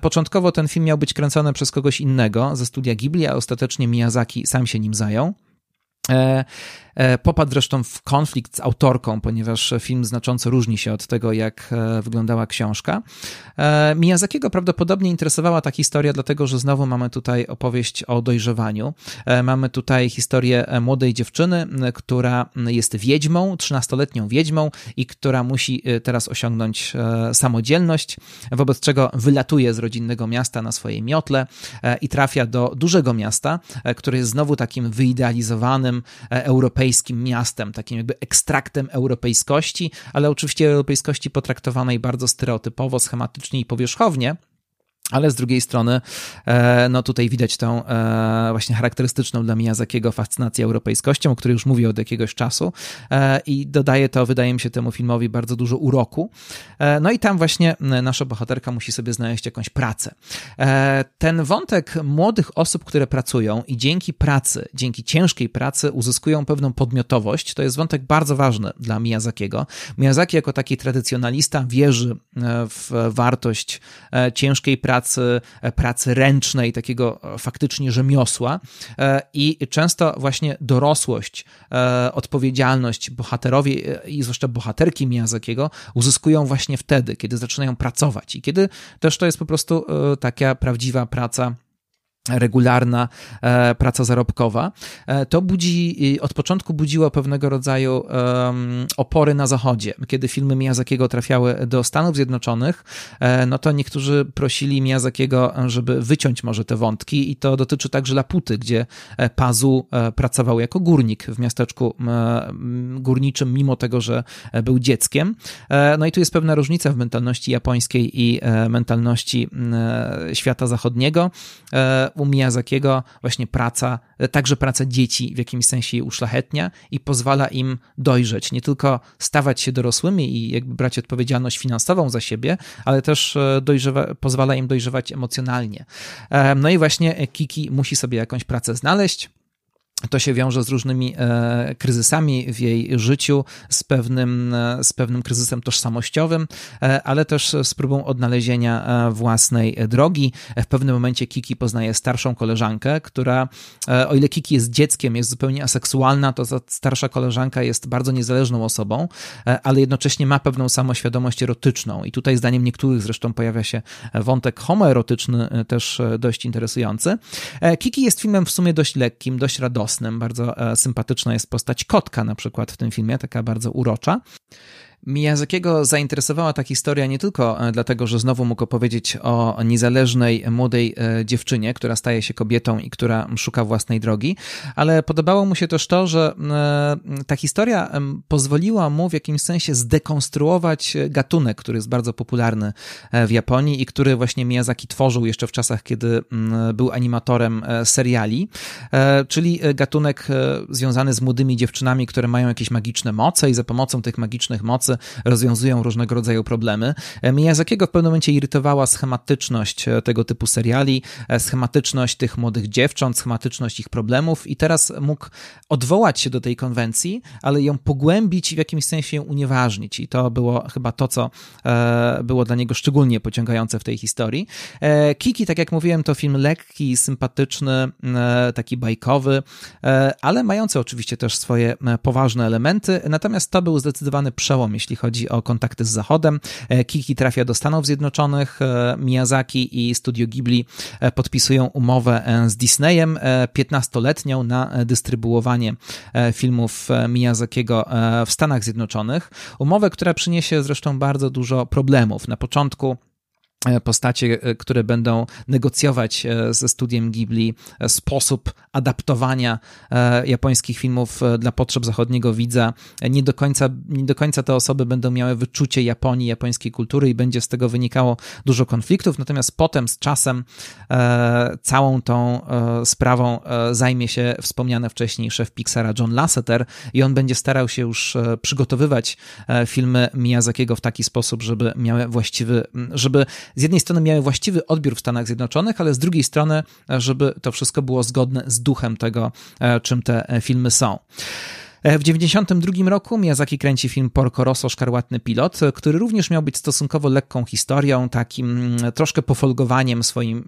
Początkowo ten film miał być kręcony przez kogoś innego ze studia Ghibli, a ostatecznie Miyazaki sam się nim zajął. E, E, popadł zresztą w konflikt z autorką, ponieważ film znacząco różni się od tego, jak e, wyglądała książka. Miyazakiego prawdopodobnie interesowała ta historia, dlatego że znowu mamy tutaj opowieść o dojrzewaniu. Mamy tutaj historię młodej dziewczyny, która jest wiedźmą, 13-letnią wiedźmą i która musi teraz osiągnąć samodzielność, wobec czego wylatuje z rodzinnego miasta na swojej miotle i trafia do dużego miasta, które jest znowu takim wyidealizowanym europejskim europejskim miastem, takim jakby ekstraktem europejskości, ale oczywiście europejskości potraktowanej bardzo stereotypowo, schematycznie i powierzchownie. Ale z drugiej strony, e, no tutaj widać tą e, właśnie charakterystyczną dla Miyazakiego fascynację europejskością, o której już mówię od jakiegoś czasu e, i dodaje to, wydaje mi się, temu filmowi bardzo dużo uroku. No i tam właśnie nasza bohaterka musi sobie znaleźć jakąś pracę. Ten wątek młodych osób, które pracują i dzięki pracy, dzięki ciężkiej pracy uzyskują pewną podmiotowość, to jest wątek bardzo ważny dla Miyazakiego. Miyazaki jako taki tradycjonalista wierzy w wartość ciężkiej pracy, pracy, pracy ręcznej, takiego faktycznie rzemiosła. I często właśnie dorosłość, odpowiedzialność bohaterowie i zwłaszcza bohaterki Miyazakiego uzyskują właśnie wtedy, kiedy zaczynają pracować. I kiedy też to jest po prostu taka prawdziwa praca regularna e, praca zarobkowa, e, to budzi, od początku budziło pewnego rodzaju opory na zachodzie. Kiedy filmy Miyazakiego trafiały do Stanów Zjednoczonych, e, no to niektórzy prosili Miyazakiego, żeby wyciąć może te wątki i to dotyczy także Laputy, gdzie Pazu pracował jako górnik w miasteczku górniczym, mimo tego, że był dzieckiem. No i tu jest pewna różnica w mentalności japońskiej i mentalności świata zachodniego u Miyazakiego właśnie praca, także praca dzieci w jakimś sensie je uszlachetnia i pozwala im dojrzeć, nie tylko stawać się dorosłymi i jakby brać odpowiedzialność finansową za siebie, ale też e, dojrzewa, pozwala im dojrzewać emocjonalnie. E, no i właśnie Kiki musi sobie jakąś pracę znaleźć. To się wiąże z różnymi e, kryzysami w jej życiu, z pewnym, e, z pewnym kryzysem tożsamościowym, e, ale też z próbą odnalezienia e, własnej drogi. W pewnym momencie Kiki poznaje starszą koleżankę, która, e, o ile Kiki jest dzieckiem, jest zupełnie aseksualna, to ta starsza koleżanka jest bardzo niezależną osobą, e, ale jednocześnie ma pewną samoświadomość erotyczną. I tutaj, zdaniem niektórych, zresztą pojawia się wątek homoerotyczny, też dość interesujący. Kiki jest filmem w sumie dość lekkim, dość radosnym bardzo e, sympatyczna jest postać kotka na przykład w tym filmie, taka bardzo urocza. Miyazakiego zainteresowała ta historia nie tylko e, dlatego, że znowu mógł opowiedzieć o niezależnej, młodej e, dziewczynie, która staje się kobietą i która szuka własnej drogi, ale podobało mu się też to, że e, ta historia pozwoliła mu w jakimś sensie zdekonstruować gatunek, który jest bardzo popularny w Japonii i który właśnie Miyazaki tworzył jeszcze w czasach, kiedy był animatorem seriali, czyli gatunek związany z młodymi dziewczynami, które mają jakieś magiczne moce i za pomocą tych magicznych mocy rozwiązują różnego rodzaju problemy. E, Miyazakiego w pewnym momencie irytowała schematyczność e, tego typu seriali, e, schematyczność tych młodych dziewcząt, schematyczność ich problemów i teraz mógł odwołać się do tej konwencji, ale ją pogłębić i w jakimś sensie ją unieważnić i to było chyba to, co było dla niego szczególnie pociągające w tej historii. Kiki, tak jak mówiłem, to film lekki, sympatyczny, taki bajkowy, ale mający oczywiście też swoje poważne elementy, natomiast to był zdecydowany przełom, jeśli chodzi o kontakty z Zachodem. E, Kiki trafia do Stanów Zjednoczonych, e, Miyazaki i Studio Ghibli e, podpisują umowę z Disneyem 15-letnią na dystrybuowanie filmów Miyazakiego w Stanach Zjednoczonych. Umowę, która przyniesie zresztą bardzo dużo problemów. Na początku postacie, e, które będą negocjować e, ze studiem Ghibli sposób adaptowania japońskich filmów dla potrzeb zachodniego widza. Nie do końca, nie do końca te osoby będą miały wyczucie Japonii, japońskiej kultury i będzie z tego wynikało dużo konfliktów, natomiast potem z czasem całą tą sprawą zajmie się wspomniany wcześniej szef Pixara John Lasseter i on będzie starał się już przygotowywać filmy Miyazakiego w taki sposób, żeby miały właściwy, żeby z jednej strony miały właściwy odbiór w Stanach Zjednoczonych, ale z drugiej strony, żeby to wszystko było zgodne z duchem tego, e, czym te e, filmy są. E, w 1992 roku Miyazaki kręci film Porco Rosso Szkarłatny Pilot, który również miał być stosunkowo lekką historią, takim mm, troszkę pofolgowaniem swoim,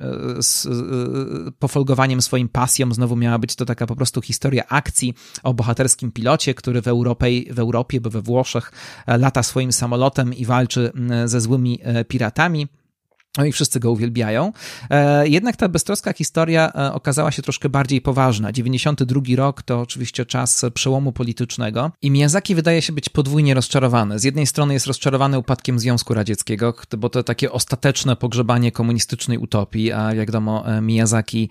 pofolgowaniem swoim pasją. Znowu miała być to taka po prostu historia akcji o bohaterskim pilocie, który w Europie, w Europie bo we Włoszech lata swoim samolotem i walczy mm, ze złymi piratami. No i wszyscy go uwielbiają. E, jednak ta beztroska historia e, okazała się troszkę bardziej poważna. 92 rok to oczywiście czas przełomu politycznego i Miyazaki wydaje się być podwójnie rozczarowany. Z jednej strony jest rozczarowany upadkiem Związku Radzieckiego, bo to takie ostateczne pogrzebanie komunistycznej utopii, a jak wiadomo e, Miyazaki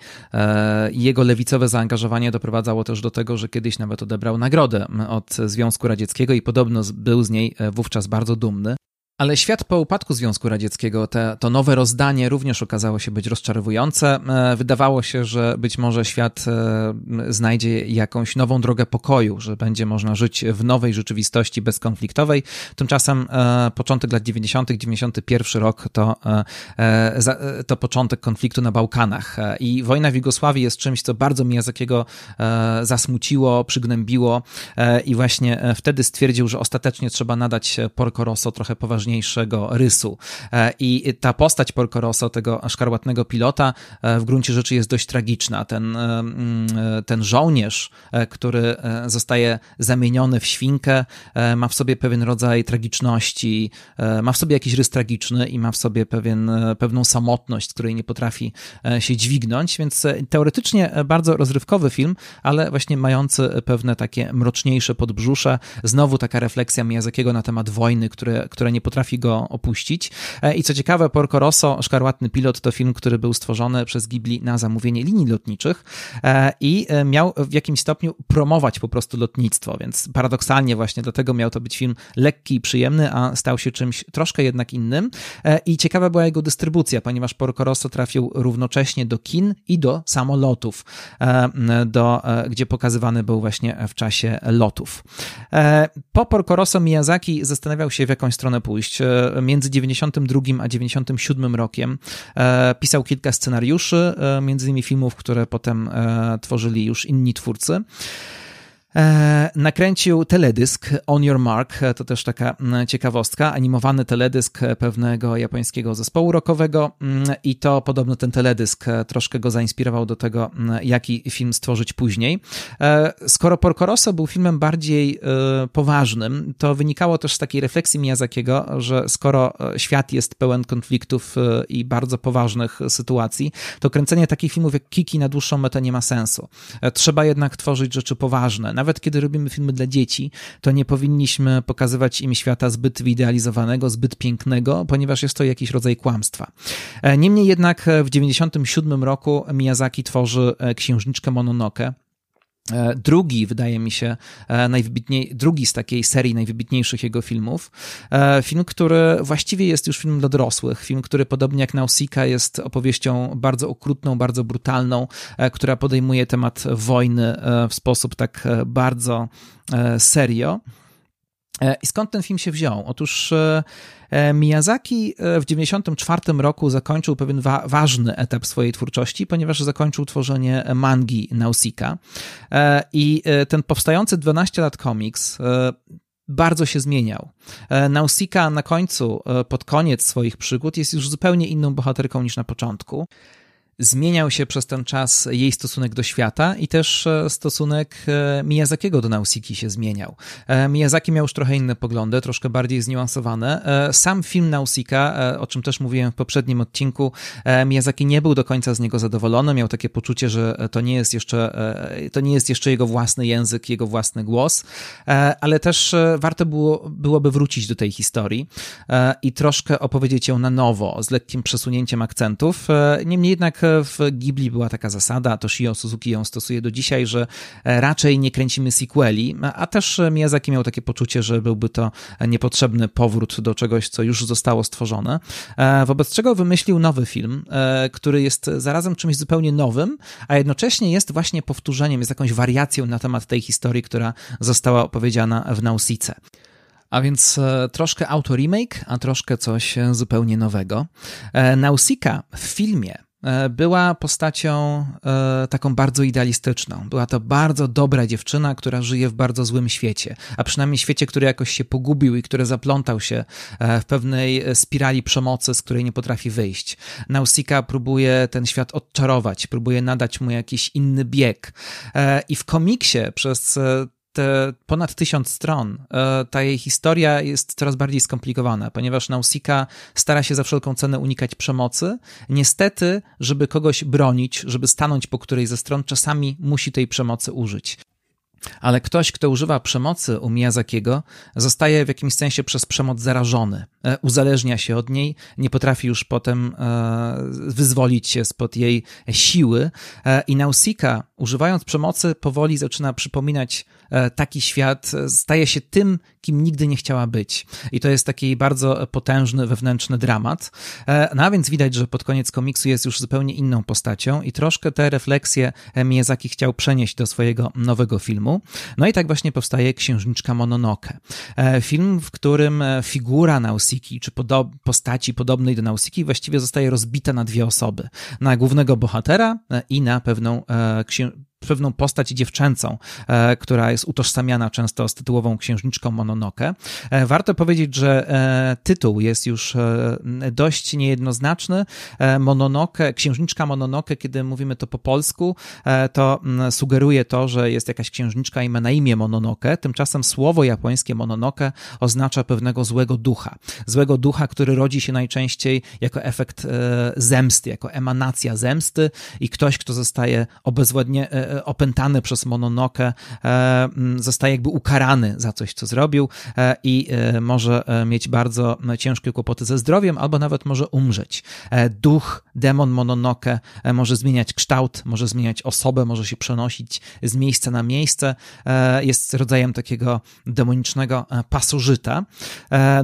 i jego lewicowe zaangażowanie doprowadzało też do tego, że kiedyś nawet odebrał nagrodę od Związku Radzieckiego i podobno był z niej wówczas bardzo dumny. Ale świat po upadku Związku Radzieckiego, te, to nowe rozdanie również okazało się być rozczarowujące. E, wydawało się, że być może świat e, znajdzie jakąś nową drogę pokoju, że będzie można żyć w nowej rzeczywistości bezkonfliktowej. Tymczasem e, początek lat 90., 91 rok to, to początek konfliktu na Bałkanach. I wojna w Jugosławii jest czymś, co bardzo Miyazakiego zasmuciło, przygnębiło i właśnie wtedy stwierdził, że ostatecznie trzeba nadać Porco Rosso trochę poważniejsze najważniejszego rysu. I ta postać Porco Rosso, tego szkarłatnego pilota, w gruncie rzeczy jest dość tragiczna. Ten, mm, ten żołnierz, który zostaje zamieniony w świnkę, ma w sobie pewien rodzaj tragiczności, ma w sobie jakiś rys tragiczny i ma w sobie pewien, pewną samotność, z której nie potrafi się dźwignąć, więc teoretycznie bardzo rozrywkowy film, ale właśnie mający pewne takie mroczniejsze podbrzusze. Znowu taka refleksja Miyazakiego na temat wojny, które, które nie potrafi go opuścić. I co ciekawe, Porco Rosso, Szkarłatny Pilot, to film, który był stworzony przez Ghibli na zamówienie linii lotniczych i miał w jakimś stopniu promować po prostu lotnictwo, więc paradoksalnie właśnie dlatego miał to być film lekki i przyjemny, a stał się czymś troszkę jednak innym. I ciekawa była jego dystrybucja, ponieważ Porco Rosso trafił równocześnie do kin i do samolotów, do, gdzie pokazywany był właśnie w czasie lotów. Po Porco Rosso Miyazaki zastanawiał się, w jaką stronę pójść. Między 92 a 97 rokiem pisał kilka scenariuszy, między innymi filmów, które potem tworzyli już inni twórcy. E, nakręcił teledysk On Your Mark, to też taka ciekawostka, animowany teledysk pewnego japońskiego zespołu rockowego mm, i to podobno ten teledysk troszkę go zainspirował do tego, jaki film stworzyć później. E, skoro Porco Rosso był filmem bardziej e, poważnym, to wynikało też z takiej refleksji Miyazakiego, że skoro świat jest pełen konfliktów i bardzo poważnych sytuacji, to kręcenie takich filmów jak Kiki na dłuższą metę nie ma sensu. Trzeba jednak tworzyć rzeczy poważne nawet kiedy robimy filmy dla dzieci, to nie powinniśmy pokazywać im świata zbyt wyidealizowanego, zbyt pięknego, ponieważ jest to jakiś rodzaj kłamstwa. E, niemniej jednak w 1997 roku Miyazaki tworzy e, księżniczkę Mononoke, E, drugi, wydaje mi się, e, najwybitniej, drugi z takiej serii najwybitniejszych jego filmów. E, film, który właściwie jest już filmem dla dorosłych. Film, który podobnie jak Nausicaa jest opowieścią bardzo okrutną, bardzo brutalną, która podejmuje temat wojny w sposób tak bardzo serio. E, I skąd ten film się wziął? Otóż e, e, Miyazaki w 1994 roku zakończył pewien wa ważny etap swojej twórczości, ponieważ zakończył tworzenie mangi Nausicaa. I ten powstający 12 lat komiks bardzo się zmieniał. Nausicaa na końcu, pod koniec swoich przygód, jest już zupełnie inną bohaterką niż na początku zmieniał się przez ten czas jej stosunek do świata i też e, stosunek e, Miyazakiego do Nausiki się zmieniał. E, Miyazaki miał już trochę inne poglądy, troszkę bardziej zniuansowane. Sam film Nausika, o czym też mówiłem w poprzednim odcinku, Miyazaki nie był do końca z niego zadowolony, miał takie poczucie, że to nie jest jeszcze, to nie jest jeszcze jego własny język, jego własny głos, ale też warto było, byłoby wrócić do tej historii i troszkę opowiedzieć ją na nowo, z lekkim przesunięciem akcentów. Niemniej jednak w Ghibli była taka zasada, Toshio Suzuki ją stosuje do dzisiaj, że raczej nie kręcimy sequeli, a też Miyazaki miał takie poczucie, że byłby to niepotrzebny powrót do czegoś, co już zostało stworzone, e, wobec czego wymyślił nowy film, e, który jest zarazem czymś zupełnie nowym, a jednocześnie jest właśnie powtórzeniem, jest jakąś wariacją na temat tej historii, która została opowiedziana w Nausice. A więc e, troszkę auto remake, a troszkę coś zupełnie nowego. Nausika w filmie E, była postacią e, taką bardzo idealistyczną. Była to bardzo dobra dziewczyna, która żyje w bardzo złym świecie, a przynajmniej świecie, który jakoś się pogubił i który zaplątał się e, w pewnej spirali przemocy, z której nie potrafi wyjść. Nausika próbuje ten świat odczarować, próbuje nadać mu jakiś inny bieg. I w komiksie przez te ponad tysiąc stron, e, ta jej historia jest coraz bardziej skomplikowana, ponieważ Nausika stara się za wszelką cenę unikać przemocy. Niestety, żeby kogoś bronić, żeby stanąć po której ze stron, czasami musi tej przemocy użyć. Ale ktoś, kto używa przemocy u Miyazakiego, zostaje w jakimś sensie przez przemoc zarażony. E, uzależnia się od niej, nie potrafi już potem e, wyzwolić się spod jej siły i Nausika, używając przemocy, powoli zaczyna przypominać E, taki świat staje się tym, kim nigdy nie chciała być. I to jest taki bardzo potężny wewnętrzny dramat. E, no a więc widać, że pod koniec komiksu jest już zupełnie inną postacią i troszkę te refleksje Miyazaki chciał przenieść do swojego nowego filmu. No i tak właśnie powstaje Księżniczka Mononoke. E, film, w którym figura Nausiki, czy podob postaci podobnej do Nausiki właściwie zostaje rozbita na dwie osoby. Na głównego bohatera i na pewną księ pewną postać dziewczęcą, która jest utożsamiana często z tytułową księżniczką Mononoke. Warto powiedzieć, że tytuł jest już dość niejednoznaczny. Mononoke, księżniczka Mononoke, kiedy mówimy to po polsku, to mm, sugeruje to, że jest jakaś księżniczka i ma na imię Mononoke. Tymczasem słowo japońskie Mononoke oznacza pewnego złego ducha. Złego ducha, który rodzi się najczęściej jako efekt e, zemsty, jako emanacja zemsty i ktoś, kto zostaje obezwładnie, e, e, opętany przez Mononoke, zostaje jakby ukarany za coś, co zrobił i może mieć bardzo ciężkie kłopoty ze zdrowiem, albo nawet może umrzeć. Duch, demon Mononoke może zmieniać kształt, może zmieniać osobę, może się przenosić z miejsca na miejsce, jest rodzajem takiego demonicznego pasożyta.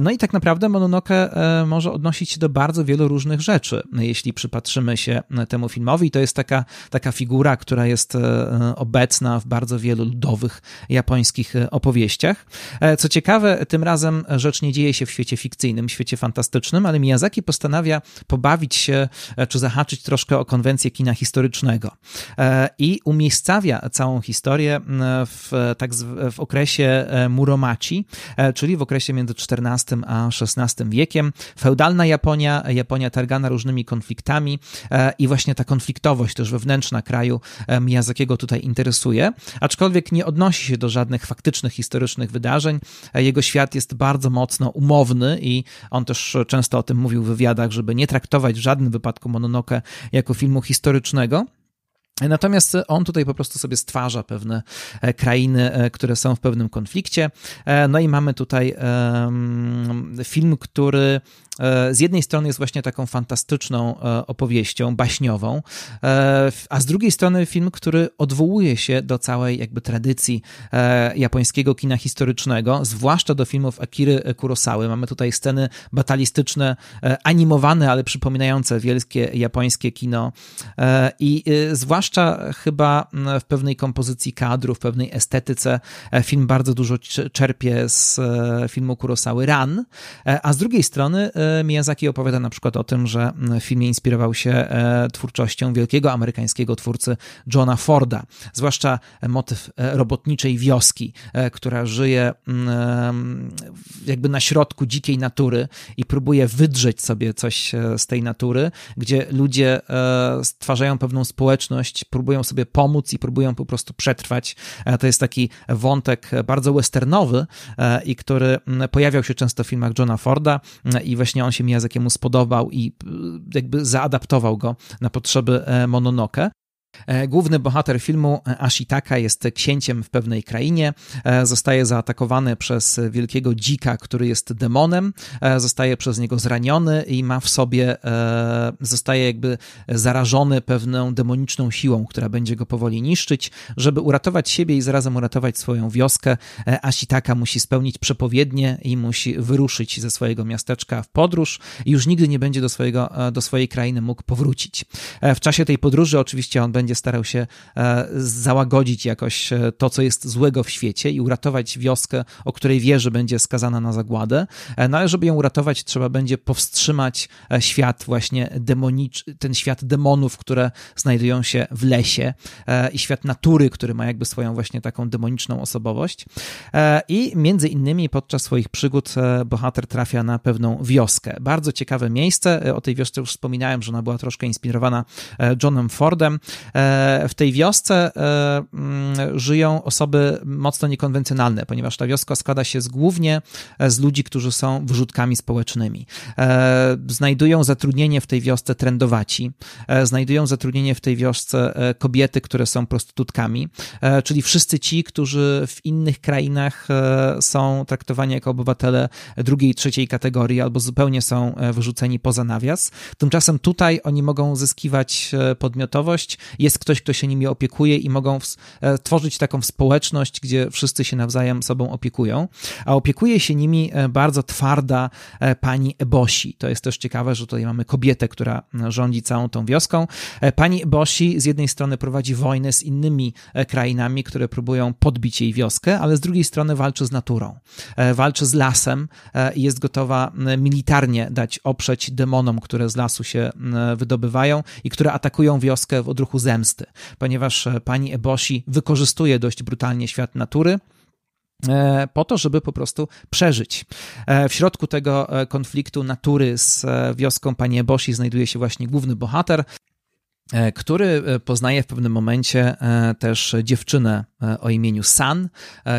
No i tak naprawdę Mononoke może odnosić się do bardzo wielu różnych rzeczy. Jeśli przypatrzymy się temu filmowi, to jest taka, taka figura, która jest e, obecna w bardzo wielu ludowych japońskich e, opowieściach. E, co ciekawe, tym razem rzecz nie dzieje się w świecie fikcyjnym, świecie fantastycznym, ale Miyazaki postanawia pobawić się, czy zahaczyć troszkę o konwencję kina historycznego i umiejscawia całą historię w, tak w okresie Muromachi, czyli w okresie między XIV a XVI wiekiem. Feudalna Japonia, Japonia targana różnymi konfliktami e, i właśnie ta konfliktowość też wewnętrzna kraju e, Miyazakiego tutaj interesuje, aczkolwiek nie odnosi się do żadnych faktycznych, historycznych wydarzeń. E, jego świat jest bardzo mocno umowny i on też często o tym mówił w wywiadach, żeby nie traktować w żadnym wypadku Mononoke jako filmu historycznego. Natomiast on tutaj po prostu sobie stwarza pewne krainy, które są w pewnym konflikcie. No i mamy tutaj film, który E, z jednej strony jest właśnie taką fantastyczną e, opowieścią, baśniową, e, a z drugiej strony film, który odwołuje się do całej jakby tradycji japońskiego kina historycznego, zwłaszcza do filmów Akiry Kurosawy. Mamy tutaj sceny batalistyczne, animowane, ale przypominające wielkie japońskie kino i zwłaszcza chyba w pewnej kompozycji kadrów, w pewnej estetyce film bardzo dużo czerpie z filmu Kurosawy Ran, a z drugiej strony Miyazaki opowiada na przykład o tym, że w filmie inspirował się e, twórczością wielkiego amerykańskiego twórcy Johna Forda, zwłaszcza motyw e, robotniczej wioski, e, która żyje jakby na środku dzikiej natury i próbuje wydrzeć sobie coś z tej natury, gdzie ludzie stwarzają pewną społeczność, próbują sobie pomóc i próbują po prostu przetrwać. To jest taki wątek bardzo westernowy i który pojawiał się często w filmach Johna Forda i właśnie właśnie on się Miyazakiemu spodobał i y, jakby zaadaptował go na potrzeby e, Mononoke. E, główny bohater filmu, e, Ashitaka, jest księciem w pewnej krainie. E, zostaje zaatakowany przez wielkiego dzika, który jest demonem. Zostaje przez niego zraniony i ma w sobie, zostaje jakby zarażony pewną demoniczną siłą, która będzie go powoli niszczyć. Żeby uratować siebie i zarazem uratować swoją wioskę, Ashitaka musi spełnić przepowiednie i musi wyruszyć ze swojego miasteczka w podróż i już nigdy nie będzie do, swojego, do swojej krainy mógł powrócić. W czasie tej podróży oczywiście on będzie będzie starał się e, załagodzić jakoś e, to, co jest złego w świecie i uratować wioskę, o której wie, że będzie skazana na zagładę. E, no ale żeby ją uratować, trzeba będzie powstrzymać świat właśnie demonicz, ten świat demonów, które znajdują się w lesie i świat natury, który ma jakby swoją właśnie taką demoniczną osobowość. I między innymi podczas swoich przygód bohater trafia na pewną wioskę. Bardzo ciekawe miejsce. O tej wiosce już wspominałem, że ona była troszkę inspirowana Johnem Fordem. E, w tej wiosce e, mm, żyją osoby mocno niekonwencjonalne, ponieważ ta wioska składa się z, głównie e, z ludzi, którzy są wrzutkami społecznymi. Znajdują zatrudnienie w tej wiosce trendowaci, znajdują zatrudnienie w tej wiosce kobiety, które są prostytutkami, czyli wszyscy ci, którzy w innych krainach są traktowani jako obywatele drugiej, trzeciej kategorii albo zupełnie są wyrzuceni poza nawias. Tymczasem tutaj oni mogą zyskiwać podmiotowość, jest ktoś, kto się nimi opiekuje i mogą e, tworzyć taką społeczność, gdzie wszyscy się nawzajem sobą opiekują. A opiekuje się nimi e, bardzo twarda e, pani Eboshi. To jest też ciekawe, że tutaj mamy kobietę, która rządzi całą tą wioską. Pani Eboshi z jednej strony prowadzi wojnę z innymi krainami, które próbują podbić jej wioskę, ale z drugiej strony walczy z naturą. Walczy z lasem i jest gotowa militarnie dać oprzeć demonom, które z lasu się wydobywają i które atakują wioskę w odruchu zero zemsty, ponieważ pani Eboshi wykorzystuje dość brutalnie świat natury E, po to, żeby po prostu przeżyć. E, w środku tego e, konfliktu natury z wioską pani Eboshi znajduje się właśnie główny bohater, E, który e, poznaje w pewnym momencie e, też dziewczynę o imieniu San,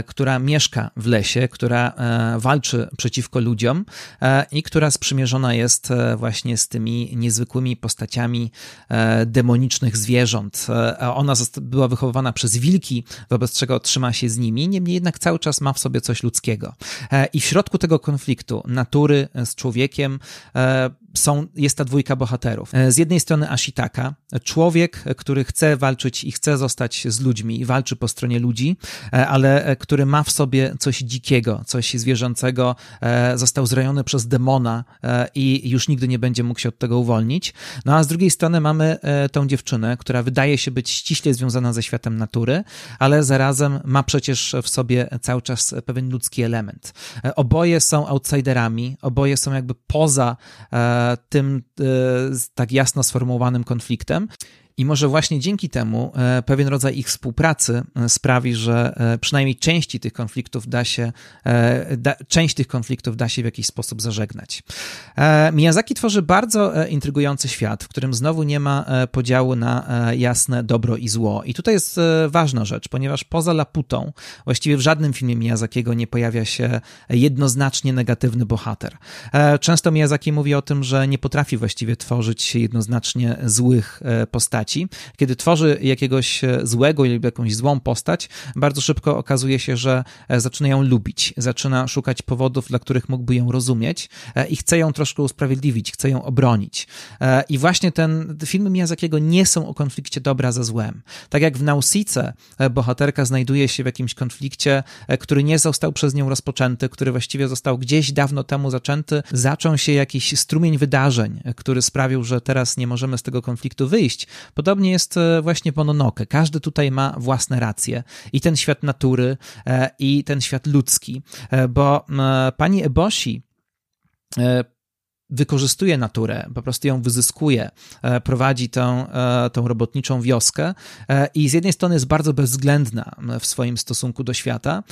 która mieszka w lesie, która walczy przeciwko ludziom i która sprzymierzona jest właśnie z tymi niezwykłymi postaciami demonicznych zwierząt. Ona była wychowywana przez wilki, wobec czego trzyma się z nimi, niemniej jednak cały czas ma w sobie coś ludzkiego. I w środku tego konfliktu natury z człowiekiem są, jest ta dwójka bohaterów. Z jednej strony Ashitaka, człowiek, który chce walczyć i chce zostać z ludźmi i walczy po stronie ludzi, ale który ma w sobie coś dzikiego, coś zwierzęcego, został zrajony przez demona i już nigdy nie będzie mógł się od tego uwolnić. No a z drugiej strony mamy tą dziewczynę, która wydaje się być ściśle związana ze światem natury, ale zarazem ma przecież w sobie cały czas pewien ludzki element. Oboje są outsiderami, oboje są jakby poza tym e, tak jasno sformułowanym konfliktem. I może właśnie dzięki temu e, pewien rodzaj ich współpracy e, sprawi, że e, przynajmniej części tych konfliktów da się, da, część tych konfliktów da się w jakiś sposób zażegnać. Miyazaki tworzy bardzo intrygujący świat, w którym znowu nie ma podziału na jasne dobro i zło. I tutaj jest ważna rzecz, ponieważ poza Laputą właściwie w żadnym filmie Miyazakiego nie pojawia się jednoznacznie negatywny bohater. Często Miyazaki mówi o tym, że nie potrafi właściwie tworzyć jednoznacznie złych postaci postaci, kiedy tworzy jakiegoś e, złego lub jakąś złą postać, bardzo szybko okazuje się, że e, zaczyna ją lubić, zaczyna szukać powodów, dla których mógłby ją rozumieć e, i chce ją troszkę usprawiedliwić, chce ją obronić. I właśnie ten filmy Miyazakiego nie są o konflikcie dobra ze złem. Tak jak w Nausice bohaterka znajduje się w jakimś konflikcie, który nie został przez nią rozpoczęty, który właściwie został gdzieś dawno temu zaczęty, zaczął się jakiś strumień wydarzeń, który sprawił, że teraz nie możemy z tego konfliktu wyjść, Podobnie jest e, właśnie Mononoke. Każdy tutaj ma własne racje. I ten świat natury, e, i ten świat ludzki. E, bo pani Eboshi wykorzystuje naturę, po prostu ją wyzyskuje, e, prowadzi tą, e, tą robotniczą wioskę e, i z jednej strony jest bardzo bezwzględna w swoim stosunku do świata,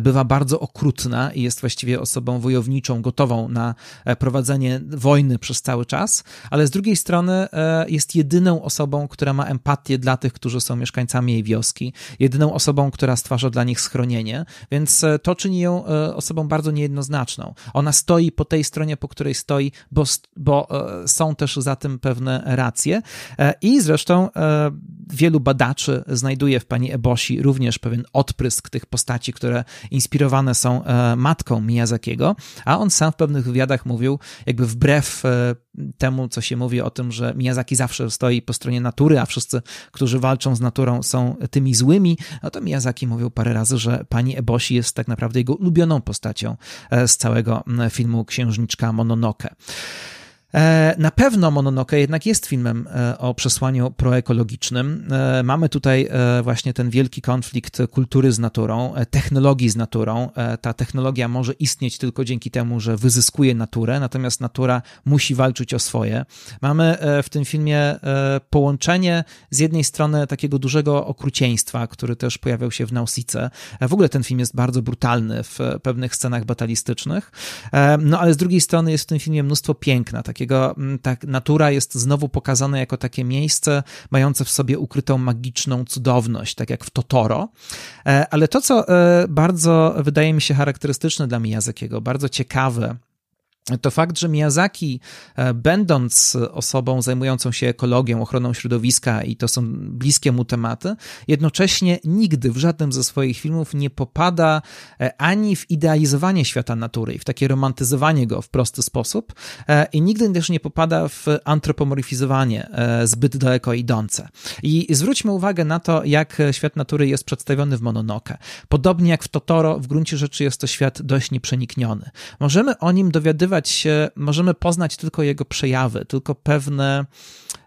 bywa bardzo okrutna i jest właściwie osobą wojowniczą, gotową na prowadzenie wojny przez cały czas, ale z drugiej strony jest jedyną osobą, która ma empatię dla tych, którzy są mieszkańcami jej wioski, jedyną osobą, która stwarza dla nich schronienie, więc to czyni ją osobą bardzo niejednoznaczną. Ona stoi po tej stronie, po której stoi bo, bo e, są też za tym pewne racje. E, I zresztą e, wielu badaczy znajduje w pani Eboshi również pewien odprysk tych postaci, które inspirowane są matką Miyazakiego, a on sam w pewnych wywiadach mówił, jakby wbrew temu, co się mówi o tym, że Miyazaki zawsze stoi po stronie natury, a wszyscy, którzy walczą z naturą, są tymi złymi, no to Miyazaki mówił parę razy, że pani Eboshi jest tak naprawdę jego ulubioną postacią z całego filmu Księżniczka Mononoke. E, na pewno Mononoke jednak jest filmem e, o przesłaniu proekologicznym. E, mamy tutaj właśnie ten wielki konflikt kultury z naturą, technologii z naturą. Ta technologia może istnieć tylko dzięki temu, że wyzyskuje naturę, natomiast natura musi walczyć o swoje. Mamy w tym filmie połączenie z jednej strony takiego dużego okrucieństwa, który też pojawiał się w Nausice. W ogóle ten film jest bardzo brutalny w pewnych scenach batalistycznych, no ale z drugiej strony jest w tym filmie mnóstwo piękna, takiego takiego, mm, tak, natura jest znowu pokazana jako takie miejsce mające w sobie ukrytą magiczną cudowność, tak jak w Totoro. E, ale to, co e, bardzo wydaje mi się charakterystyczne dla Miyazakiego, bardzo ciekawe, to fakt, że Miyazaki, e, będąc osobą zajmującą się ekologią, ochroną środowiska i to są bliskie mu tematy, jednocześnie nigdy w żadnym ze swoich filmów nie popada e, ani w idealizowanie świata natury i w takie romantyzowanie go w prosty sposób e, i nigdy też nie popada w antropomorfizowanie zbyt daleko idące. I zwróćmy uwagę na to, jak świat natury jest przedstawiony w Mononoke. Podobnie jak w Totoro, w gruncie rzeczy jest to świat dość nieprzenikniony. Możemy o nim dowiadywać się, możemy poznać tylko jego przejawy, tylko pewne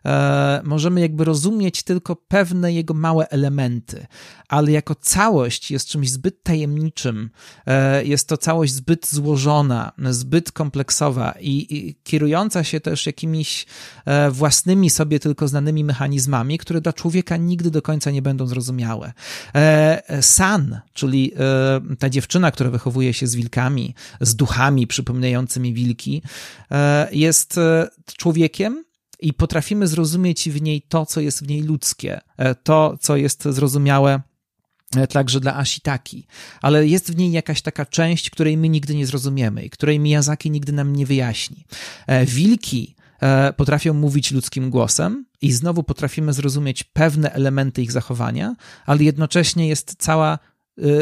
e, możemy jakby rozumieć tylko pewne jego małe elementy, ale jako całość jest czymś zbyt tajemniczym, e, jest to całość zbyt złożona, zbyt kompleksowa i, i kierująca się też jakimiś e, własnymi sobie tylko znanymi mechanizmami, które dla człowieka nigdy do końca nie będą zrozumiałe. San, czyli ta dziewczyna, która wychowuje się z wilkami, z duchami przypominającymi wilki, jest człowiekiem, i potrafimy zrozumieć w niej to, co jest w niej ludzkie, e, to, co jest zrozumiałe e, także dla Ashitaki, ale jest w niej jakaś taka część, której my nigdy nie zrozumiemy i której Miyazaki nigdy nam nie wyjaśni. E, wilki potrafią mówić ludzkim głosem i znowu potrafimy zrozumieć pewne elementy ich zachowania, ale jednocześnie jest cała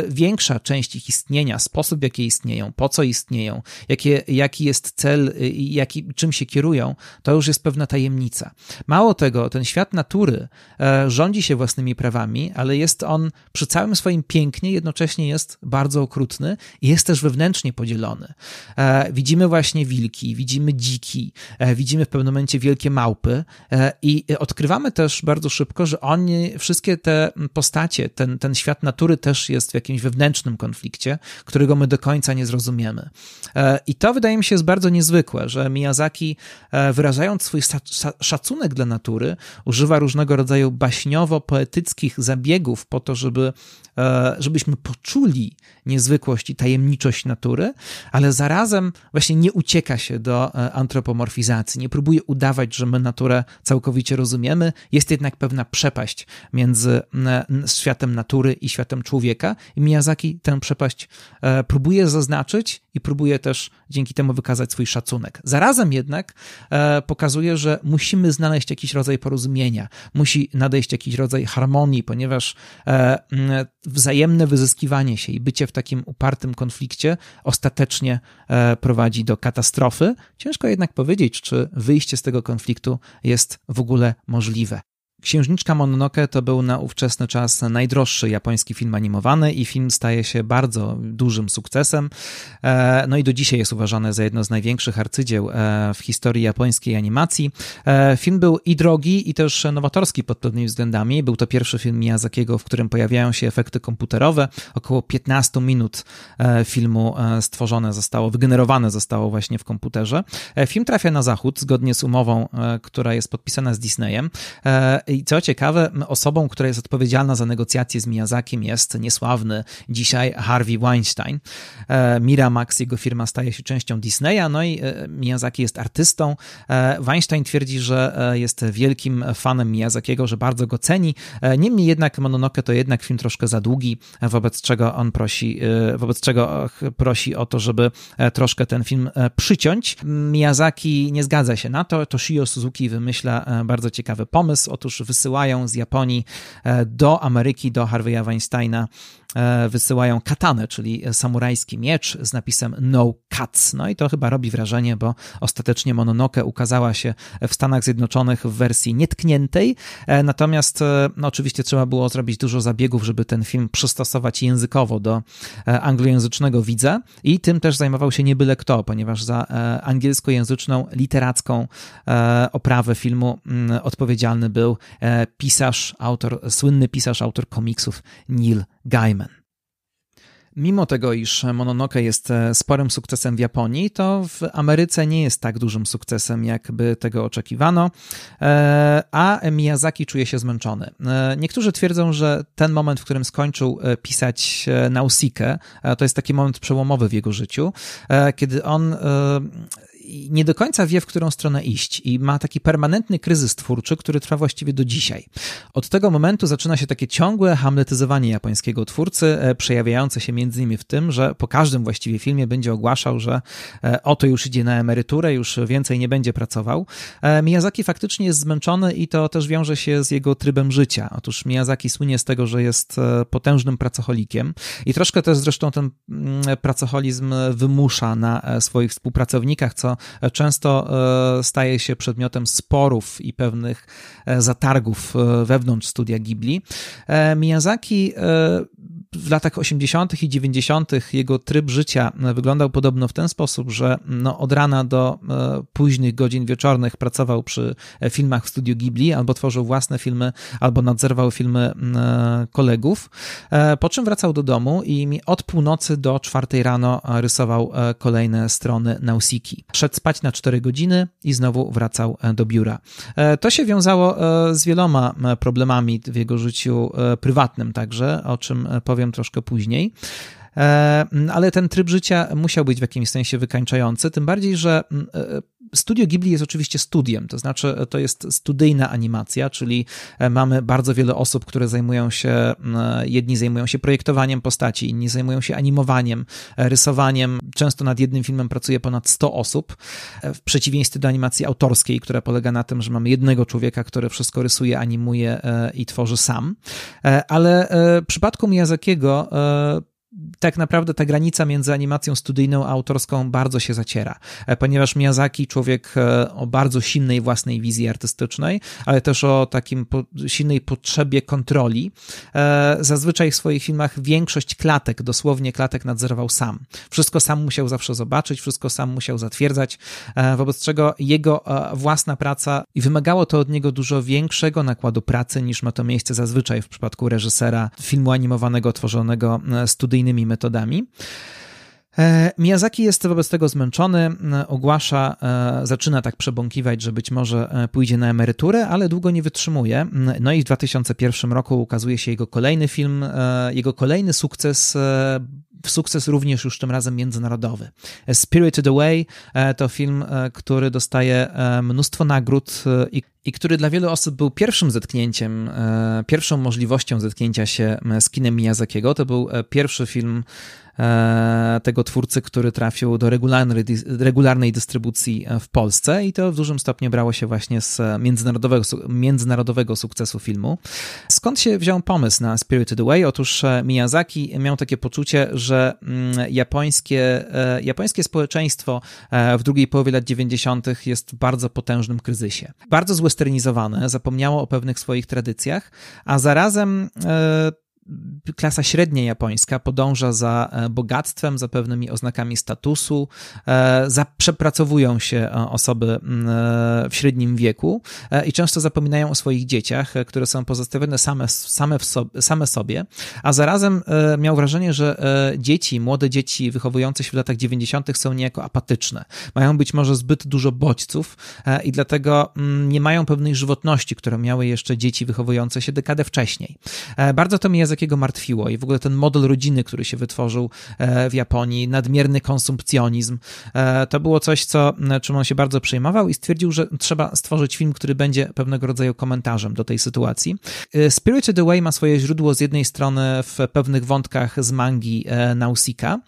większa część ich istnienia, sposób, w jaki istnieją, po co istnieją, jakie, jaki jest cel y, i jaki, czym się kierują, to już jest pewna tajemnica. Mało tego, ten świat natury e, rządzi się własnymi prawami, ale jest on przy całym swoim pięknie, jednocześnie jest bardzo okrutny i jest też wewnętrznie podzielony. E, widzimy właśnie wilki, widzimy dziki, e, widzimy w pewnym momencie wielkie małpy i odkrywamy też bardzo szybko, że oni, wszystkie te postacie, ten, ten świat natury też jest jest w jakimś wewnętrznym konflikcie, którego my do końca nie zrozumiemy. E, I to wydaje mi się jest bardzo niezwykłe, że Miyazaki, e, wyrażając swój szacunek dla natury, używa różnego rodzaju baśniowo-poetyckich zabiegów po to, żeby, e, żebyśmy poczuli niezwykłość i tajemniczość natury, ale zarazem właśnie nie ucieka się do antropomorfizacji, nie próbuje udawać, że my naturę całkowicie rozumiemy. Jest jednak pewna przepaść między światem natury i światem człowieka, i Miyazaki tę przepaść e, próbuje zaznaczyć i próbuje też dzięki temu wykazać swój szacunek. Zarazem jednak e, pokazuje, że musimy znaleźć jakiś rodzaj porozumienia, musi nadejść jakiś rodzaj harmonii, ponieważ e, wzajemne wyzyskiwanie się i bycie w takim upartym konflikcie ostatecznie prowadzi do katastrofy. Ciężko jednak powiedzieć, czy wyjście z tego konfliktu jest w ogóle możliwe. Księżniczka Mononoke to był na ówczesny czas najdroższy japoński film animowany i film staje się bardzo dużym sukcesem. E, no i do dzisiaj jest uważany za jedno z największych arcydzieł e, w historii japońskiej animacji. E, film był i drogi, i też nowatorski pod pewnymi względami. Był to pierwszy film Miyazakiego, w którym pojawiają się efekty komputerowe. Około 15 minut filmu stworzone zostało, wygenerowane zostało właśnie w komputerze. Film trafia na zachód zgodnie z umową, która jest podpisana z Disneyem i co ciekawe, osobą, która jest odpowiedzialna za negocjacje z Miyazakiem jest niesławny dzisiaj Harvey Weinstein. E, Miramax, jego firma, staje się częścią Disneya, no i e, Miyazaki jest artystą. E, Weinstein twierdzi, że jest wielkim fanem Miyazakiego, że bardzo go ceni. Niemniej jednak Mononoke to jednak film troszkę za długi, wobec czego on prosi, wobec czego prosi o to, żeby troszkę ten film przyciąć. Miyazaki nie zgadza się na to. Toshio Suzuki wymyśla bardzo ciekawy pomysł. Otóż wysyłają z Japonii e, do Ameryki, do Harvey'a Weinsteina E, wysyłają katanę, czyli samurajski miecz z napisem No Cuts. No i to chyba robi wrażenie, bo ostatecznie Mononoke ukazała się w Stanach Zjednoczonych w wersji nietkniętej, e, natomiast no, oczywiście trzeba było zrobić dużo zabiegów, żeby ten film przystosować językowo do anglojęzycznego widza i tym też zajmował się nie byle kto, ponieważ za angielskojęzyczną, literacką oprawę filmu mm, odpowiedzialny był pisarz, autor, słynny pisarz, autor komiksów Neil Gaiman. Mimo tego, iż Mononoke jest e, sporym sukcesem w Japonii, to w Ameryce nie jest tak dużym sukcesem, jakby tego oczekiwano, e, a Miyazaki czuje się zmęczony. E, niektórzy twierdzą, że ten moment, w którym skończył pisać Nausicaa, to jest taki moment przełomowy w jego życiu, kiedy on nie do końca wie, w którą stronę iść i ma taki permanentny kryzys twórczy, który trwa właściwie do dzisiaj. Od tego momentu zaczyna się takie ciągłe hamletyzowanie japońskiego twórcy, e, przejawiające się między innymi w tym, że po każdym właściwie filmie będzie ogłaszał, że e, oto już idzie na emeryturę, już więcej nie będzie pracował. E, Miyazaki faktycznie jest zmęczony i to też wiąże się z jego trybem życia. Otóż Miyazaki słynie z tego, że jest potężnym pracocholikiem i troszkę też zresztą ten mm, pracoholizm wymusza na swoich współpracownikach, co często e, staje się przedmiotem sporów i pewnych e, zatargów e, wewnątrz studia Ghibli. Miyazaki w latach 80. i 90. jego tryb życia wyglądał podobno w ten sposób, że no, od rana do późnych godzin wieczornych pracował przy filmach w studiu Ghibli, albo tworzył własne filmy, albo nadzorował filmy kolegów, po czym wracał do domu i od północy do czwartej rano rysował kolejne strony Nausiki. Szedł spać na 4 godziny i znowu wracał do biura. To się wiązało z wieloma problemami w jego życiu prywatnym także, o czym powiem troszkę później. E, ale ten tryb życia musiał być w jakimś sensie wykańczający, tym bardziej, że e, Studio Ghibli jest oczywiście studiem, to znaczy to jest studyjna animacja, czyli e, mamy bardzo wiele osób, które zajmują się, jedni zajmują się projektowaniem postaci, inni zajmują się animowaniem, rysowaniem. Często nad jednym filmem pracuje ponad 100 osób, w przeciwieństwie do animacji autorskiej, która polega na tym, że mamy jednego człowieka, który wszystko rysuje, animuje i tworzy sam. Ale w przypadku Miyazakiego tak naprawdę ta granica między animacją studyjną a autorską bardzo się zaciera, e, ponieważ Miyazaki, człowiek e, o bardzo silnej własnej wizji artystycznej, ale też o takim po, silnej potrzebie kontroli, e, zazwyczaj w swoich filmach większość klatek, dosłownie klatek nadzorował sam. Wszystko sam musiał zawsze zobaczyć, wszystko sam musiał zatwierdzać, wobec czego jego własna praca i wymagało to od niego dużo większego nakładu pracy niż ma to miejsce zazwyczaj w przypadku reżysera filmu animowanego tworzonego studyjnym innymi metodami. E, Miyazaki jest wobec tego zmęczony, ogłasza, e, zaczyna tak przebąkiwać, że być może e, pójdzie na emeryturę, ale długo nie wytrzymuje. No i w 2001 roku ukazuje się jego kolejny film, jego kolejny sukces sukces również już tym razem międzynarodowy. Spirited Away to film, który dostaje mnóstwo nagród i, i który dla wielu osób był pierwszym zetknięciem, pierwszą możliwością zetknięcia się z kinem Miyazakiego. To był pierwszy film E, tego twórcy, który trafił do regularnej, regularnej dystrybucji e, w Polsce i to w dużym stopniu brało się właśnie z międzynarodowego, międzynarodowego sukcesu filmu. Skąd się wziął pomysł na Spirited Away? Otóż e, Miyazaki miał takie poczucie, że mm, japońskie, japońskie społeczeństwo w drugiej połowie lat 90. jest w bardzo potężnym kryzysie. Bardzo zwesternizowane, zapomniało o pewnych swoich tradycjach, a zarazem klasa średnia japońska podąża za e, bogactwem, za pewnymi oznakami statusu, e, za przepracowują się e, osoby w średnim wieku i często zapominają o swoich dzieciach, które są pozostawione same, same, sobie, same sobie, a zarazem miał wrażenie, że dzieci, młode dzieci wychowujące się w latach 90. są niejako apatyczne. Mają być może zbyt dużo bodźców i dlatego nie mają pewnej żywotności, które miały jeszcze dzieci wychowujące się dekadę wcześniej. Bardzo to mi jest jakiego martwiło i w ogóle ten model rodziny, który się wytworzył e, w Japonii, nadmierny konsumpcjonizm, e, to było coś, co, czym on się bardzo przejmował i stwierdził, że trzeba stworzyć film, który będzie pewnego rodzaju komentarzem do tej sytuacji. E, Spirited Away ma swoje źródło z jednej strony w pewnych wątkach z mangi Nausika,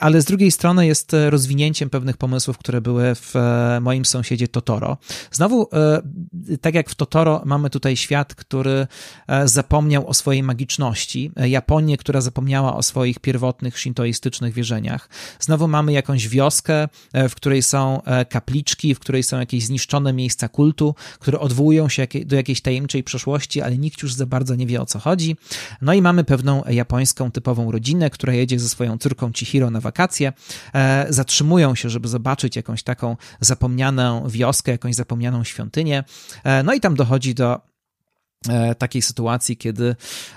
ale z drugiej strony jest rozwinięciem pewnych pomysłów, które były w moim sąsiedzie Totoro. Znowu, tak jak w Totoro, mamy tutaj świat, który zapomniał o swojej magiczności, Japonię, która zapomniała o swoich pierwotnych shintoistycznych wierzeniach. Znowu mamy jakąś wioskę, e, w której są e, kapliczki, w której są jakieś zniszczone miejsca kultu, które odwołują się do jakiejś tajemniczej przeszłości, ale nikt już za bardzo nie wie o co chodzi. No i mamy pewną japońską typową rodzinę, która jedzie ze swoją córką Chihiro na wakacje. E, zatrzymują się, żeby zobaczyć jakąś taką zapomnianą wioskę, jakąś zapomnianą świątynię. No i tam dochodzi do E, takiej sytuacji, kiedy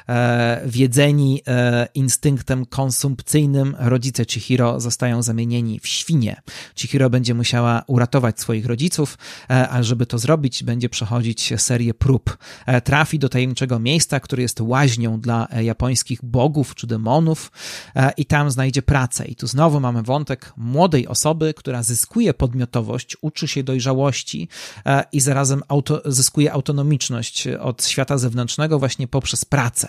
e, wiedzeni e, instynktem konsumpcyjnym rodzice Chihiro zostają zamienieni w świnie. Chihiro będzie musiała uratować swoich rodziców, a żeby to zrobić, będzie przechodzić serię prób. Trafi do tajemniczego miejsca, które jest łaźnią dla japońskich bogów czy demonów i tam znajdzie pracę. I tu znowu mamy wątek młodej osoby, która zyskuje podmiotowość, uczy się dojrzałości i zarazem auto, zyskuje autonomiczność od świata zewnętrznego właśnie poprzez pracę.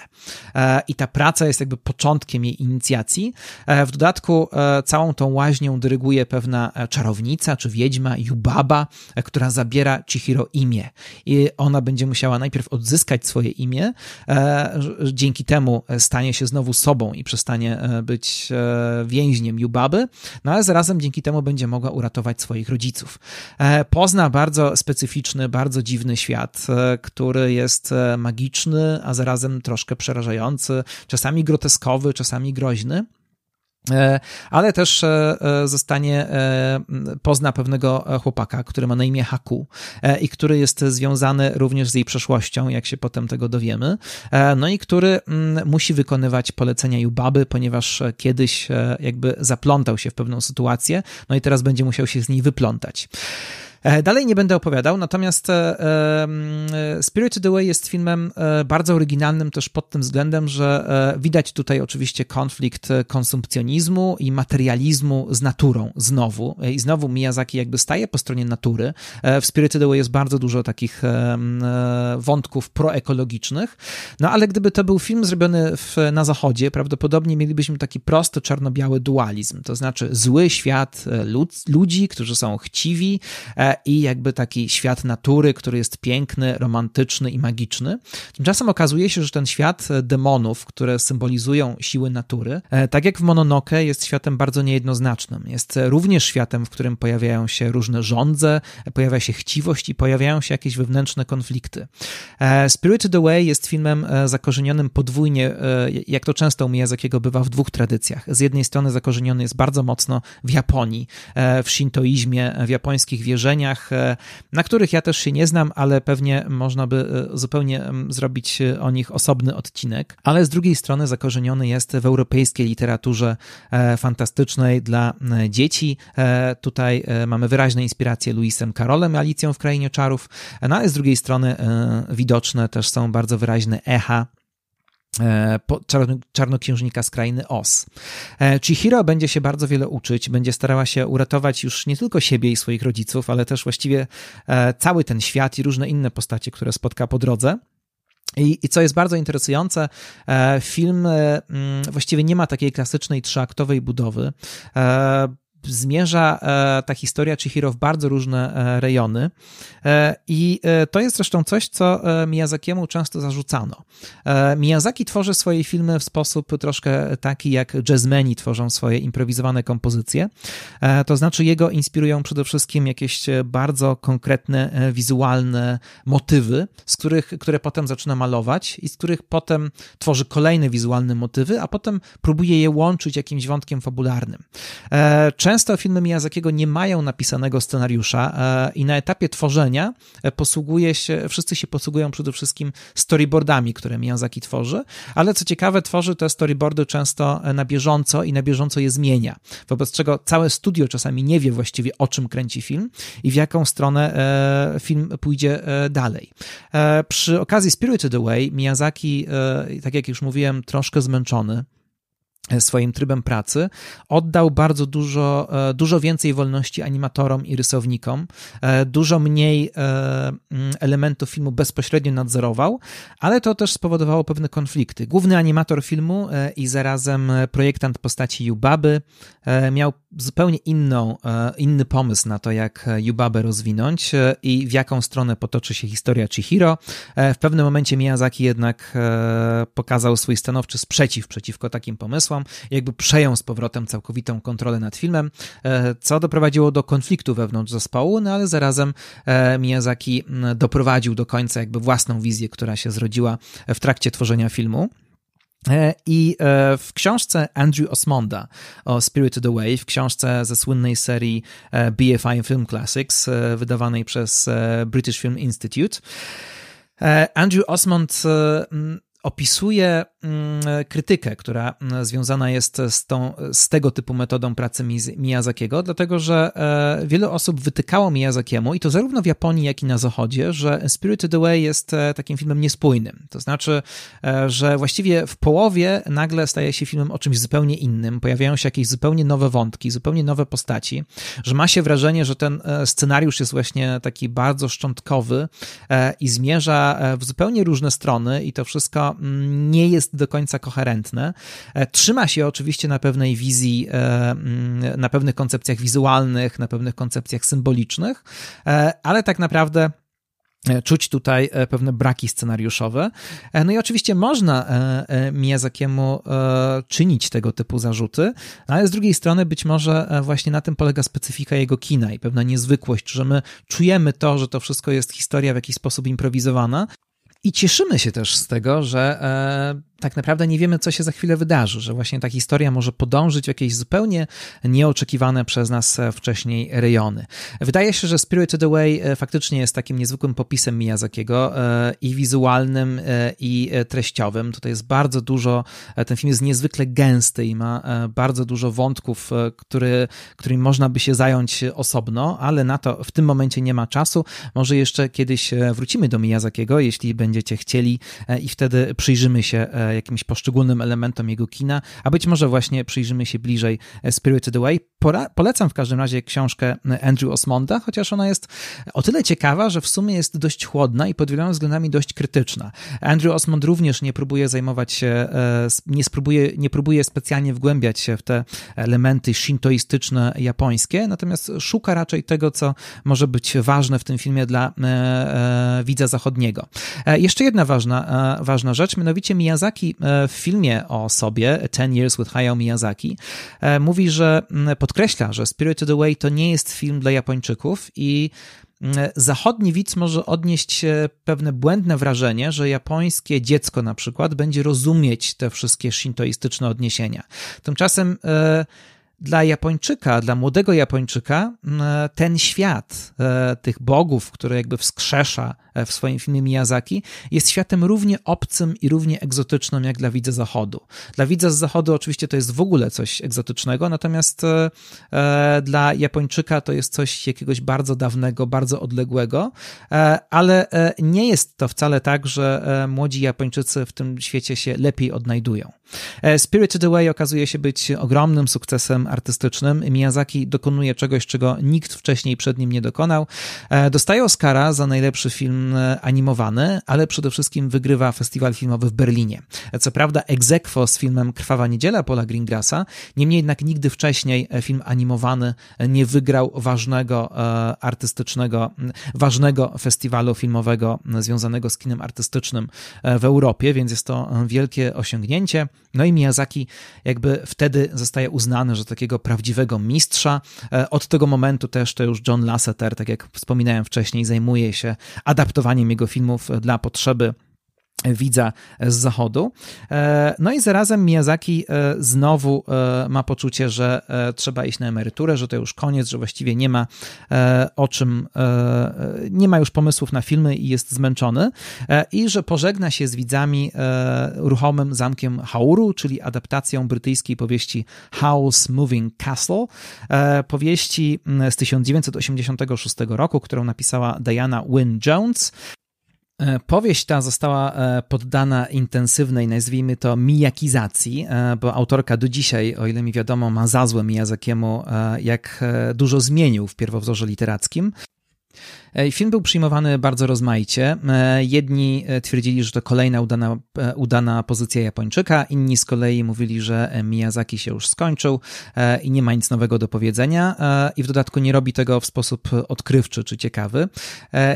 E, I ta praca jest jakby początkiem jej inicjacji. E, w dodatku e, całą tą łaźnią dyryguje pewna czarownica czy wiedźma Yubaba, która zabiera Chihiro imię. I ona będzie musiała najpierw odzyskać swoje imię, dzięki temu stanie się znowu sobą i przestanie być więźniem Yubaby, no ale zarazem dzięki temu będzie mogła uratować swoich rodziców. Pozna bardzo specyficzny, bardzo dziwny świat, który jest magiczny, a zarazem troszkę przerażający, czasami groteskowy, czasami groźny. E, ale też e, e, zostanie, pozna pewnego chłopaka, który ma na imię Haku i który jest związany również z jej przeszłością, jak się potem tego dowiemy, no i który mm, musi wykonywać polecenia Jubaby, ponieważ kiedyś jakby zaplątał się w pewną sytuację, no i teraz będzie musiał się z niej wyplątać. E, dalej nie będę opowiadał, natomiast e, e, Spirited Away jest filmem bardzo oryginalnym też pod tym względem, że widać tutaj oczywiście konflikt konsumpcjonizmu i materializmu z naturą znowu. I znowu Miyazaki jakby staje po stronie natury. W Spirited Away jest bardzo dużo takich wątków proekologicznych, no ale gdyby to był film zrobiony w, na zachodzie, prawdopodobnie mielibyśmy taki prosty czarno-biały dualizm, to znaczy zły świat lud, ludzi, którzy są chciwi i jakby taki świat natury, który jest piękny, romantyczny i magiczny. Tymczasem okazuje się, że ten świat demonów, które symbolizują siły natury, e, tak jak w Mononoke, jest światem bardzo niejednoznacznym. Jest również światem, w którym pojawiają się różne żądze, pojawia się chciwość i pojawiają się jakieś wewnętrzne konflikty. E, Spirited Away jest filmem e, zakorzenionym podwójnie, jak to często u Miyazakiego bywa w dwóch tradycjach. Z jednej strony zakorzeniony jest bardzo mocno w Japonii, w shintoizmie, w japońskich wierzeniach, E, na których ja też się nie znam, ale pewnie można by e, zupełnie zrobić e, o nich osobny odcinek. Ale z drugiej strony zakorzeniony jest w europejskiej literaturze fantastycznej dla dzieci. Tutaj mamy wyraźne inspiracje Luisem Karolem, Alicją w Krainie Czarów, no ale z drugiej strony widoczne też są bardzo wyraźne echa czarnoksiężnika z krainy Os. E, Chihiro będzie się bardzo wiele uczyć, będzie starała się uratować już nie tylko siebie i swoich rodziców, ale też właściwie e, cały ten świat i różne inne postacie, które spotka po drodze. I, I, co jest bardzo interesujące, film właściwie nie ma takiej klasycznej trzyaktowej budowy zmierza e, ta historia Chihiro w bardzo różne e, rejony e, i to jest zresztą coś, co Miyazakiemu często zarzucano. Miyazaki tworzy swoje filmy w sposób troszkę taki, jak jazzmeni tworzą swoje improwizowane kompozycje, to znaczy jego inspirują przede wszystkim jakieś bardzo konkretne, wizualne motywy, z których, które potem zaczyna malować i z których potem tworzy kolejne wizualne motywy, a potem próbuje je łączyć jakimś wątkiem fabularnym. Często Często filmy Miyazakiego nie mają napisanego scenariusza e, i na etapie tworzenia e, posługuje się, wszyscy się posługują przede wszystkim storyboardami, które Miyazaki tworzy, ale co ciekawe, tworzy te storyboardy często e, na bieżąco i na bieżąco je zmienia, wobec czego całe studio czasami nie wie właściwie o czym kręci film i w jaką stronę film pójdzie dalej. Przy okazji Spirited Away Miyazaki, tak jak już mówiłem, troszkę zmęczony, swoim trybem pracy, oddał bardzo dużo, e, dużo więcej wolności animatorom i rysownikom, e, dużo mniej e, mm, elementów filmu bezpośrednio nadzorował, ale to też spowodowało pewne konflikty. Główny animator filmu i zarazem projektant postaci Yubaby miał zupełnie inną, inny pomysł na to, jak Yubabę rozwinąć i w jaką stronę potoczy się historia Chihiro. W pewnym momencie Miyazaki jednak pokazał swój stanowczy sprzeciw przeciwko takim pomysłom, jakby przejął z powrotem całkowitą kontrolę nad filmem, e, co doprowadziło do konfliktu wewnątrz zespołu, no ale zarazem e, Miyazaki doprowadził do końca jakby własną wizję, która się zrodziła w trakcie tworzenia filmu. E, I w książce Andrew Osmonda o Spirited Away, w książce ze słynnej serii BFI Film Classics, wydawanej przez British Film Institute, Andrew Osmond opisuje mm, krytykę, która mm, związana jest z, tą, z tego typu metodą pracy Miyazakiego, dlatego że e, wiele osób wytykało Miyazakiemu, i to zarówno w Japonii, jak i na Zachodzie, że Spirited Away jest e, takim filmem niespójnym. To znaczy, e, że właściwie w połowie nagle staje się filmem o czymś zupełnie innym, pojawiają się jakieś zupełnie nowe wątki, zupełnie nowe postaci, że ma się wrażenie, że ten scenariusz jest właśnie taki bardzo szczątkowy i zmierza w zupełnie różne strony i to wszystko nie jest do końca koherentne. E, trzyma się oczywiście na pewnej wizji, e, mm, na pewnych koncepcjach wizualnych, na pewnych koncepcjach symbolicznych, e, ale tak naprawdę Czuć tutaj pewne braki scenariuszowe. No i oczywiście można Miyazakiemu czynić tego typu zarzuty, ale z drugiej strony być może właśnie na tym polega specyfika jego kina i pewna niezwykłość, że my czujemy to, że to wszystko jest historia w jakiś sposób improwizowana, I cieszymy się też z tego, że tak naprawdę nie wiemy, co się za chwilę wydarzy, że właśnie ta historia może podążyć w jakieś zupełnie nieoczekiwane przez nas wcześniej rejony. Wydaje się, że Spirited Away faktycznie jest takim niezwykłym popisem Miyazakiego i wizualnym, i treściowym. Tutaj jest bardzo dużo, ten film jest niezwykle gęsty i ma bardzo dużo wątków, który, którymi można by się zająć osobno, ale na to w tym momencie nie ma czasu. Może jeszcze kiedyś wrócimy do Miyazakiego, jeśli będziecie chcieli i wtedy przyjrzymy się jakimś poszczególnym elementom jego kina, a być może właśnie przyjrzymy się bliżej Spirited Away. Pora, polecam w każdym razie książkę Andrew Osmonda, chociaż ona jest o tyle ciekawa, że w sumie jest dość chłodna i pod wieloma względami dość krytyczna. Andrew Osmond również nie próbuje zajmować się, e, nie, spróbuje, nie próbuje specjalnie wgłębiać się w te elementy shintoistyczne japońskie, natomiast szuka raczej tego, co może być ważne w tym filmie dla e, e, widza zachodniego. Jeszcze jedna ważna, ważna rzecz, mianowicie Miyazaki w filmie o sobie, Ten Years with Hayao Miyazaki, mówi, że podkreśla, że Spirited Away to nie jest film dla Japończyków i mm, zachodni widz może odnieść pewne błędne wrażenie, że japońskie dziecko na przykład będzie rozumieć te wszystkie shintoistyczne odniesienia. Tymczasem e, dla Japończyka, dla młodego Japończyka, ten świat e, tych bogów, które jakby wskrzesza e, w swoim filmie Miyazaki, jest światem równie obcym i równie egzotycznym jak dla widza zachodu. Dla widza z zachodu oczywiście to jest w ogóle coś egzotycznego, natomiast e, dla Japończyka to jest coś jakiegoś bardzo dawnego, bardzo odległego, ale nie jest to wcale tak, że młodzi Japończycy w tym świecie się lepiej odnajdują. Spirited Away okazuje się być ogromnym sukcesem artystycznym. Miyazaki dokonuje czegoś, czego nikt wcześniej przed nim nie dokonał. E, dostaje Oscara za najlepszy film e, animowany, ale przede wszystkim wygrywa festiwal filmowy w Berlinie. E, co prawda egzekwo z filmem Krwawa Niedziela Paula Greengrassa, niemniej jednak nigdy wcześniej film animowany nie wygrał ważnego artystycznego, ważnego festiwalu filmowego związanego z kinem artystycznym w Europie, więc jest to wielkie osiągnięcie. No i Miyazaki jakby wtedy zostaje uznany, że takiego prawdziwego mistrza. E, od tego momentu też to już John Lasseter, tak jak wspominałem wcześniej, zajmuje się adaptowaniem jego filmów dla potrzeby widza z zachodu. E, no i zarazem Miyazaki e, znowu e, ma poczucie, że trzeba iść na emeryturę, że to już koniec, że właściwie nie ma o czym, nie ma już pomysłów na filmy i jest zmęczony i że pożegna się z widzami ruchomym zamkiem Hauru, czyli adaptacją brytyjskiej powieści House Moving Castle, powieści z 1986 roku, którą napisała Diana Wynne Jones. E, powieść ta została e, poddana intensywnej, nazwijmy to, mijakizacji, e, bo autorka do dzisiaj, o ile mi wiadomo, ma za złe Miyazakiemu, jak dużo zmienił w pierwowzorze literackim. E, film był przyjmowany bardzo rozmaicie. E, jedni e, twierdzili, że to kolejna udana, udana pozycja Japończyka, inni z kolei mówili, że Miyazaki się już skończył i nie ma nic nowego do powiedzenia i w dodatku nie robi tego w sposób odkrywczy czy ciekawy.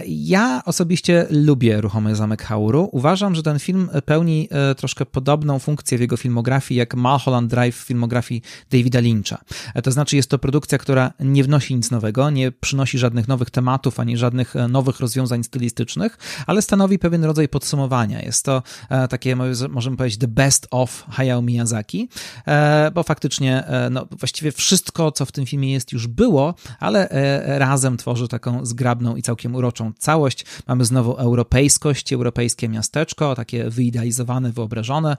Ja osobiście lubię Ruchomy Zamek Hauru. Uważam, że ten film pełni troszkę podobną funkcję w jego filmografii jak Mulholland Drive w filmografii Davida Lyncha. To znaczy jest to produkcja, która nie wnosi nic nowego, nie przynosi żadnych nowych tematów ani żadnych żadnych e, nowych rozwiązań stylistycznych, ale stanowi pewien rodzaj podsumowania. Jest to e, takie, możemy powiedzieć, the best of Hayao Miyazaki, e, bo faktycznie no, właściwie wszystko, co w tym filmie jest, już było, ale razem tworzy taką zgrabną i całkiem uroczą całość. Mamy znowu europejskość, europejskie miasteczko, takie wyidealizowane, wyobrażone,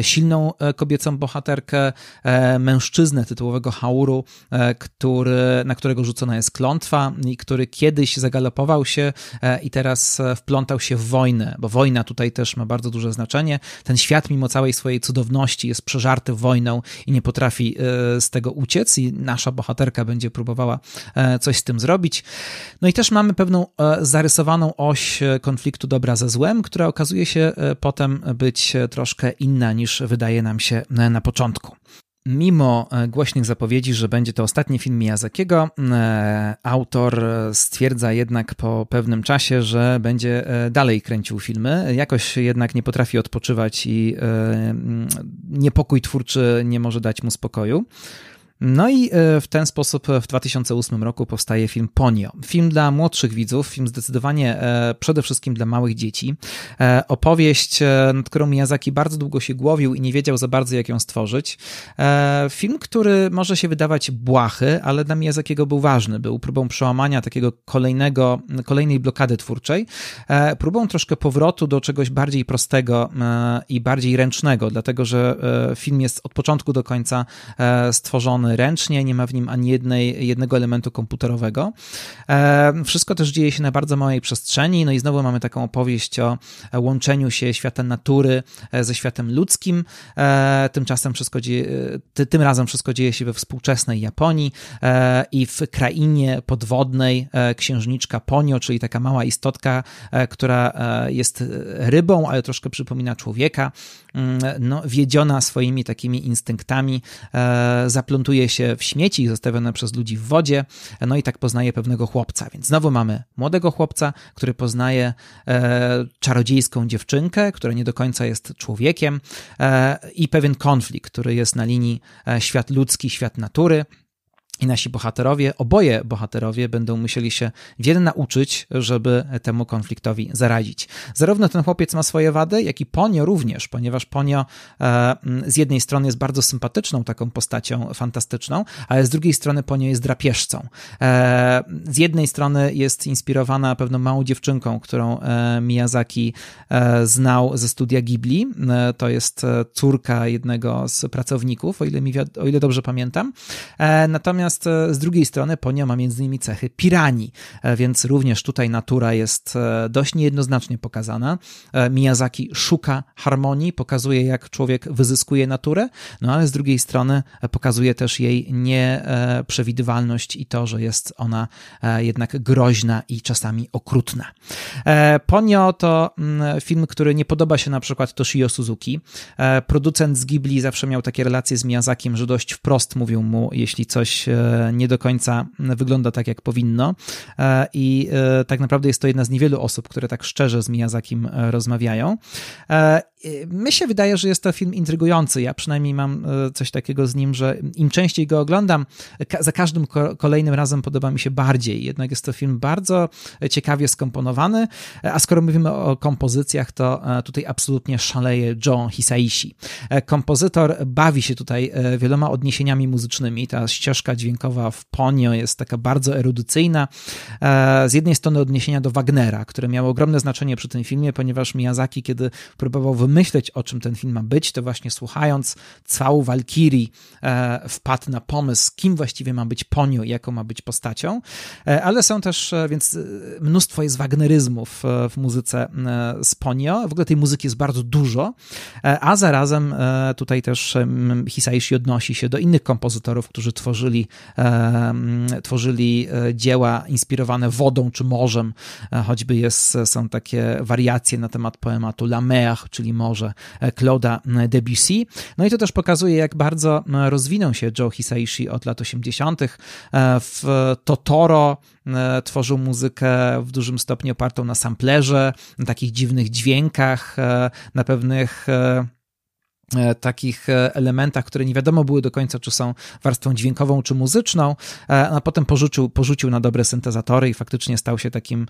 silną kobiecą bohaterkę, mężczyznę tytułowego Hauru, który, na którego rzucona jest klątwa i który kiedyś zagalopował zagalopował się e, i teraz e, wplątał się w wojnę, bo wojna tutaj też ma bardzo duże znaczenie. Ten świat, mimo całej swojej cudowności, jest przeżarty wojną i nie potrafi e, z tego uciec, i nasza bohaterka będzie próbowała coś z tym zrobić. No i też mamy pewną zarysowaną oś konfliktu dobra ze złem, która okazuje się potem być troszkę inna niż wydaje nam się na początku. Mimo e, głośnych zapowiedzi, że będzie to ostatni film Miyazakiego, e, autor stwierdza jednak po pewnym czasie, że będzie e, dalej kręcił filmy. Jakoś jednak nie potrafi odpoczywać i niepokój twórczy nie może dać mu spokoju. No i w ten sposób w 2008 roku powstaje film Ponio. Film dla młodszych widzów, film zdecydowanie przede wszystkim dla małych dzieci. Opowieść, nad którą Miyazaki bardzo długo się głowił i nie wiedział za bardzo, jak ją stworzyć. Film, który może się wydawać błahy, ale dla Miyazakiego był ważny. Był próbą przełamania takiego kolejnego, kolejnej blokady twórczej, próbą troszkę powrotu do czegoś bardziej prostego i bardziej ręcznego, dlatego że film jest od początku do końca stworzony ręcznie, nie ma w nim ani jednej, jednego elementu komputerowego. E, wszystko też dzieje się na bardzo małej przestrzeni, no i znowu mamy taką opowieść o łączeniu się świata natury e, ze światem ludzkim. E, tymczasem wszystko dzieje, tym razem wszystko dzieje się we współczesnej Japonii i w krainie podwodnej księżniczka Ponio, czyli taka mała istotka, która jest rybą, ale troszkę przypomina człowieka, no, wiedziona swoimi takimi instynktami, zaplątuje się w śmieci zostawione przez ludzi w wodzie, no i tak poznaje pewnego chłopca. Więc znowu mamy młodego chłopca, który poznaje e, czarodziejską dziewczynkę, która nie do końca jest człowiekiem, e, i pewien konflikt, który jest na linii e, świat ludzki, świat natury. I nasi bohaterowie, oboje bohaterowie będą musieli się wiele nauczyć, żeby temu konfliktowi zaradzić. Zarówno ten chłopiec ma swoje wady, jak i Ponio również, ponieważ Ponio e, z jednej strony jest bardzo sympatyczną taką postacią fantastyczną, ale z drugiej strony Ponio jest drapieżcą. E, z jednej strony jest inspirowana pewną małą dziewczynką, którą e, Miyazaki e, znał ze studia Ghibli. E, to jest e, córka jednego z pracowników, o ile, mi, o ile dobrze pamiętam. natomiast Natomiast e, z drugiej strony Ponia ma między innymi cechy piranii, e, więc również tutaj natura jest e, dość niejednoznacznie pokazana. Miyazaki szuka harmonii, pokazuje jak człowiek wyzyskuje naturę, no ale z drugiej strony pokazuje też jej nieprzewidywalność i to, że jest ona jednak groźna i czasami okrutna. Ponio to mm, film, który nie podoba się na przykład Toshio Suzuki. Producent z Ghibli zawsze miał takie relacje z Miyazakiem, że dość wprost mówił mu, jeśli coś nie do końca wygląda tak, jak powinno. E, I e, tak naprawdę jest to jedna z niewielu osób, które tak szczerze z Miyazakim e, rozmawiają. My się wydaje, że jest to film intrygujący. Ja przynajmniej mam coś takiego z nim, że im częściej go oglądam, za każdym kolejnym razem podoba mi się bardziej. Jednak jest to film bardzo ciekawie skomponowany, a skoro mówimy o kompozycjach, to tutaj absolutnie szaleje John Hisaishi. Kompozytor bawi się tutaj wieloma odniesieniami muzycznymi. Ta ścieżka dźwiękowa w Ponio jest taka bardzo erudycyjna. E, z jednej strony odniesienia do Wagnera, które miało ogromne znaczenie przy tym filmie, ponieważ Miyazaki, kiedy próbował wymyśleć, o czym ten film ma być, to właśnie słuchając całą Walkirii e, wpadł na pomysł, kim właściwie ma być Ponio jaką ma być postacią. E, ale są też, więc mnóstwo jest wagneryzmów w muzyce z Ponio. W ogóle tej muzyki jest bardzo dużo, a zarazem tutaj też Hisaishi odnosi się do innych kompozytorów, którzy tworzyli tworzyli e, dzieła inspirowane wodą czy morzem, e, choćby jest, są takie wariacje na temat poematu La Mer, czyli morze e, Claude'a Debussy. No i to też pokazuje, jak bardzo rozwinął się Joe Hisaishi od lat 80. W Totoro tworzył muzykę w dużym stopniu opartą na samplerze, na takich dziwnych dźwiękach, na pewnych E, takich e, elementach, które nie wiadomo były do końca, czy są warstwą dźwiękową, czy muzyczną, e, a potem porzucił, porzucił na dobre syntezatory i faktycznie stał się takim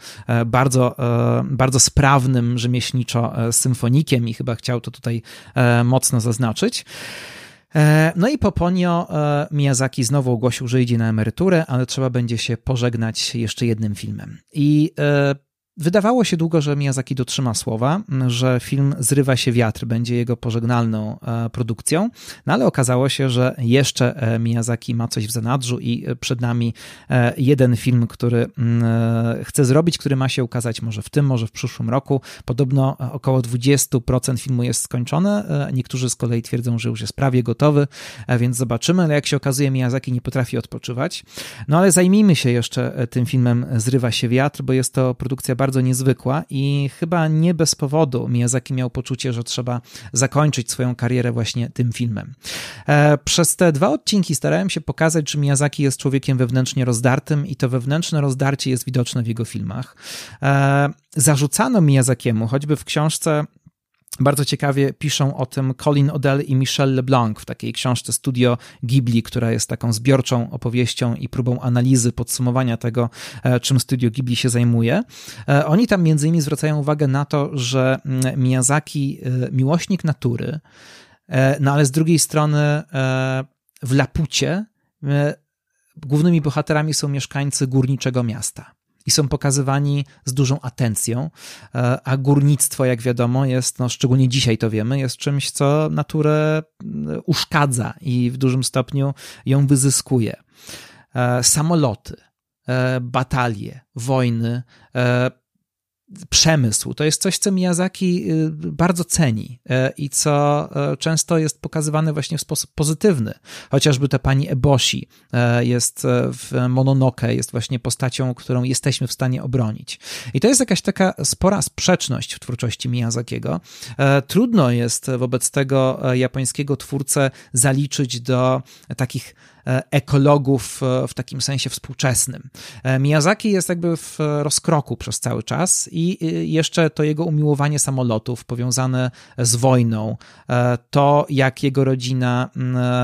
bardzo, bardzo sprawnym rzemieślniczo symfonikiem i chyba chciał to tutaj mocno zaznaczyć. No i po Ponio Miyazaki znowu ogłosił, że idzie na emeryturę, ale trzeba będzie się pożegnać jeszcze jednym filmem. I Wydawało się długo, że Miyazaki dotrzyma słowa, że film Zrywa się wiatr będzie jego pożegnalną e, produkcją, no ale okazało się, że jeszcze e, Miyazaki ma coś w zanadrzu i e, przed nami jeden film, który chce zrobić, który ma się ukazać może w tym, może w przyszłym roku. Podobno około 20% filmu jest skończone, niektórzy z kolei twierdzą, że już jest prawie gotowy, więc zobaczymy, ale jak się okazuje Miyazaki nie potrafi odpoczywać. No ale zajmijmy się jeszcze tym filmem Zrywa się wiatr, bo jest to produkcja bardzo niezwykła i chyba nie bez powodu Miyazaki miał poczucie, że trzeba zakończyć swoją karierę właśnie tym filmem. E, przez te dwa odcinki starałem się pokazać, że Miyazaki jest człowiekiem wewnętrznie rozdartym i to wewnętrzne rozdarcie jest widoczne w jego filmach. E, zarzucano Miyazakiemu, choćby w książce Bardzo ciekawie piszą o tym Colin Odell i Michel LeBlanc w takiej książce Studio Ghibli, która jest taką zbiorczą opowieścią i próbą analizy, podsumowania tego, e, czym Studio Ghibli się zajmuje. E, oni tam między innymi zwracają uwagę na to, że mm, Miyazaki, e, miłośnik natury, no ale z drugiej strony w Lapucie głównymi bohaterami są mieszkańcy górniczego miasta i są pokazywani z dużą atencją, e, a górnictwo, jak wiadomo, jest, no szczególnie dzisiaj to wiemy, jest czymś, co naturę e, uszkadza i w dużym stopniu ją wyzyskuje. E, samoloty, batalie, wojny, przemysł. To jest coś, co Miyazaki y, bardzo ceni e, i co e, często jest pokazywane właśnie w sposób pozytywny. Chociażby ta pani Eboshi e, jest w Mononoke, jest właśnie postacią, którą jesteśmy w stanie obronić. I to jest jakaś taka spora sprzeczność w twórczości Miyazakiego. Trudno jest wobec tego japońskiego twórcę zaliczyć do takich ekologów e, w takim sensie współczesnym. E, Miyazaki jest jakby w rozkroku przez cały czas i jeszcze to jego umiłowanie samolotów powiązane z wojną, to jak jego rodzina,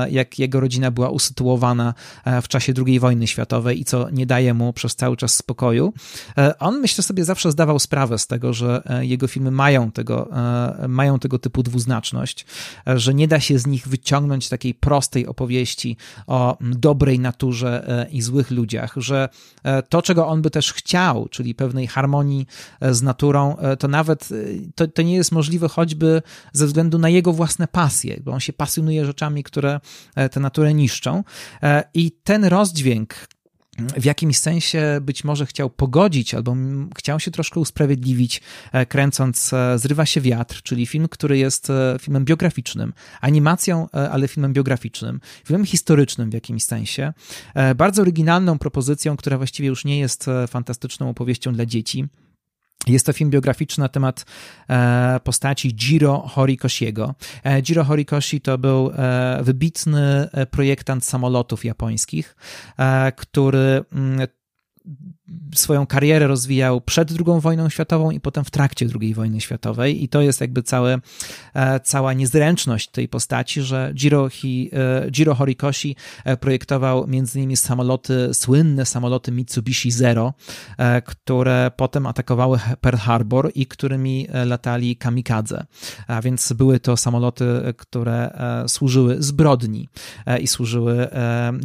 jak jego rodzina była usytuowana w czasie II wojny światowej i co nie daje mu przez cały czas spokoju. On myślę sobie zawsze zdawał sprawę z tego, że jego filmy mają tego, mają tego typu dwuznaczność, że nie da się z nich wyciągnąć takiej prostej opowieści o dobrej naturze e, i złych ludziach, że e, to, czego on by też chciał, czyli pewnej harmonii e, z naturą, to nawet to, to nie jest możliwe choćby ze względu na jego własne pasje, bo on się pasjonuje rzeczami, które tę naturę niszczą. I ten rozdźwięk, w jakimś sensie być może chciał pogodzić albo chciał się troszkę usprawiedliwić, e, kręcąc e, Zrywa się wiatr, czyli film, który jest e, filmem biograficznym, animacją, ale filmem biograficznym, filmem historycznym w jakimś sensie, bardzo oryginalną propozycją, która właściwie już nie jest fantastyczną opowieścią dla dzieci jest to film biograficzny na temat e, postaci Jiro Horikoshiego. E, Jiro Horikoshi to był e, wybitny projektant samolotów japońskich, który mm, swoją karierę rozwijał przed II wojną światową i potem w trakcie II wojny światowej i to jest jakby całe, e, cała niezręczność tej postaci, że Jiro, Hi, e, Jiro Horikoshi e, projektował między innymi samoloty, słynne samoloty Mitsubishi Zero, które potem atakowały Pearl Harbor i którymi latali kamikadze. A więc były to samoloty, które służyły zbrodni i służyły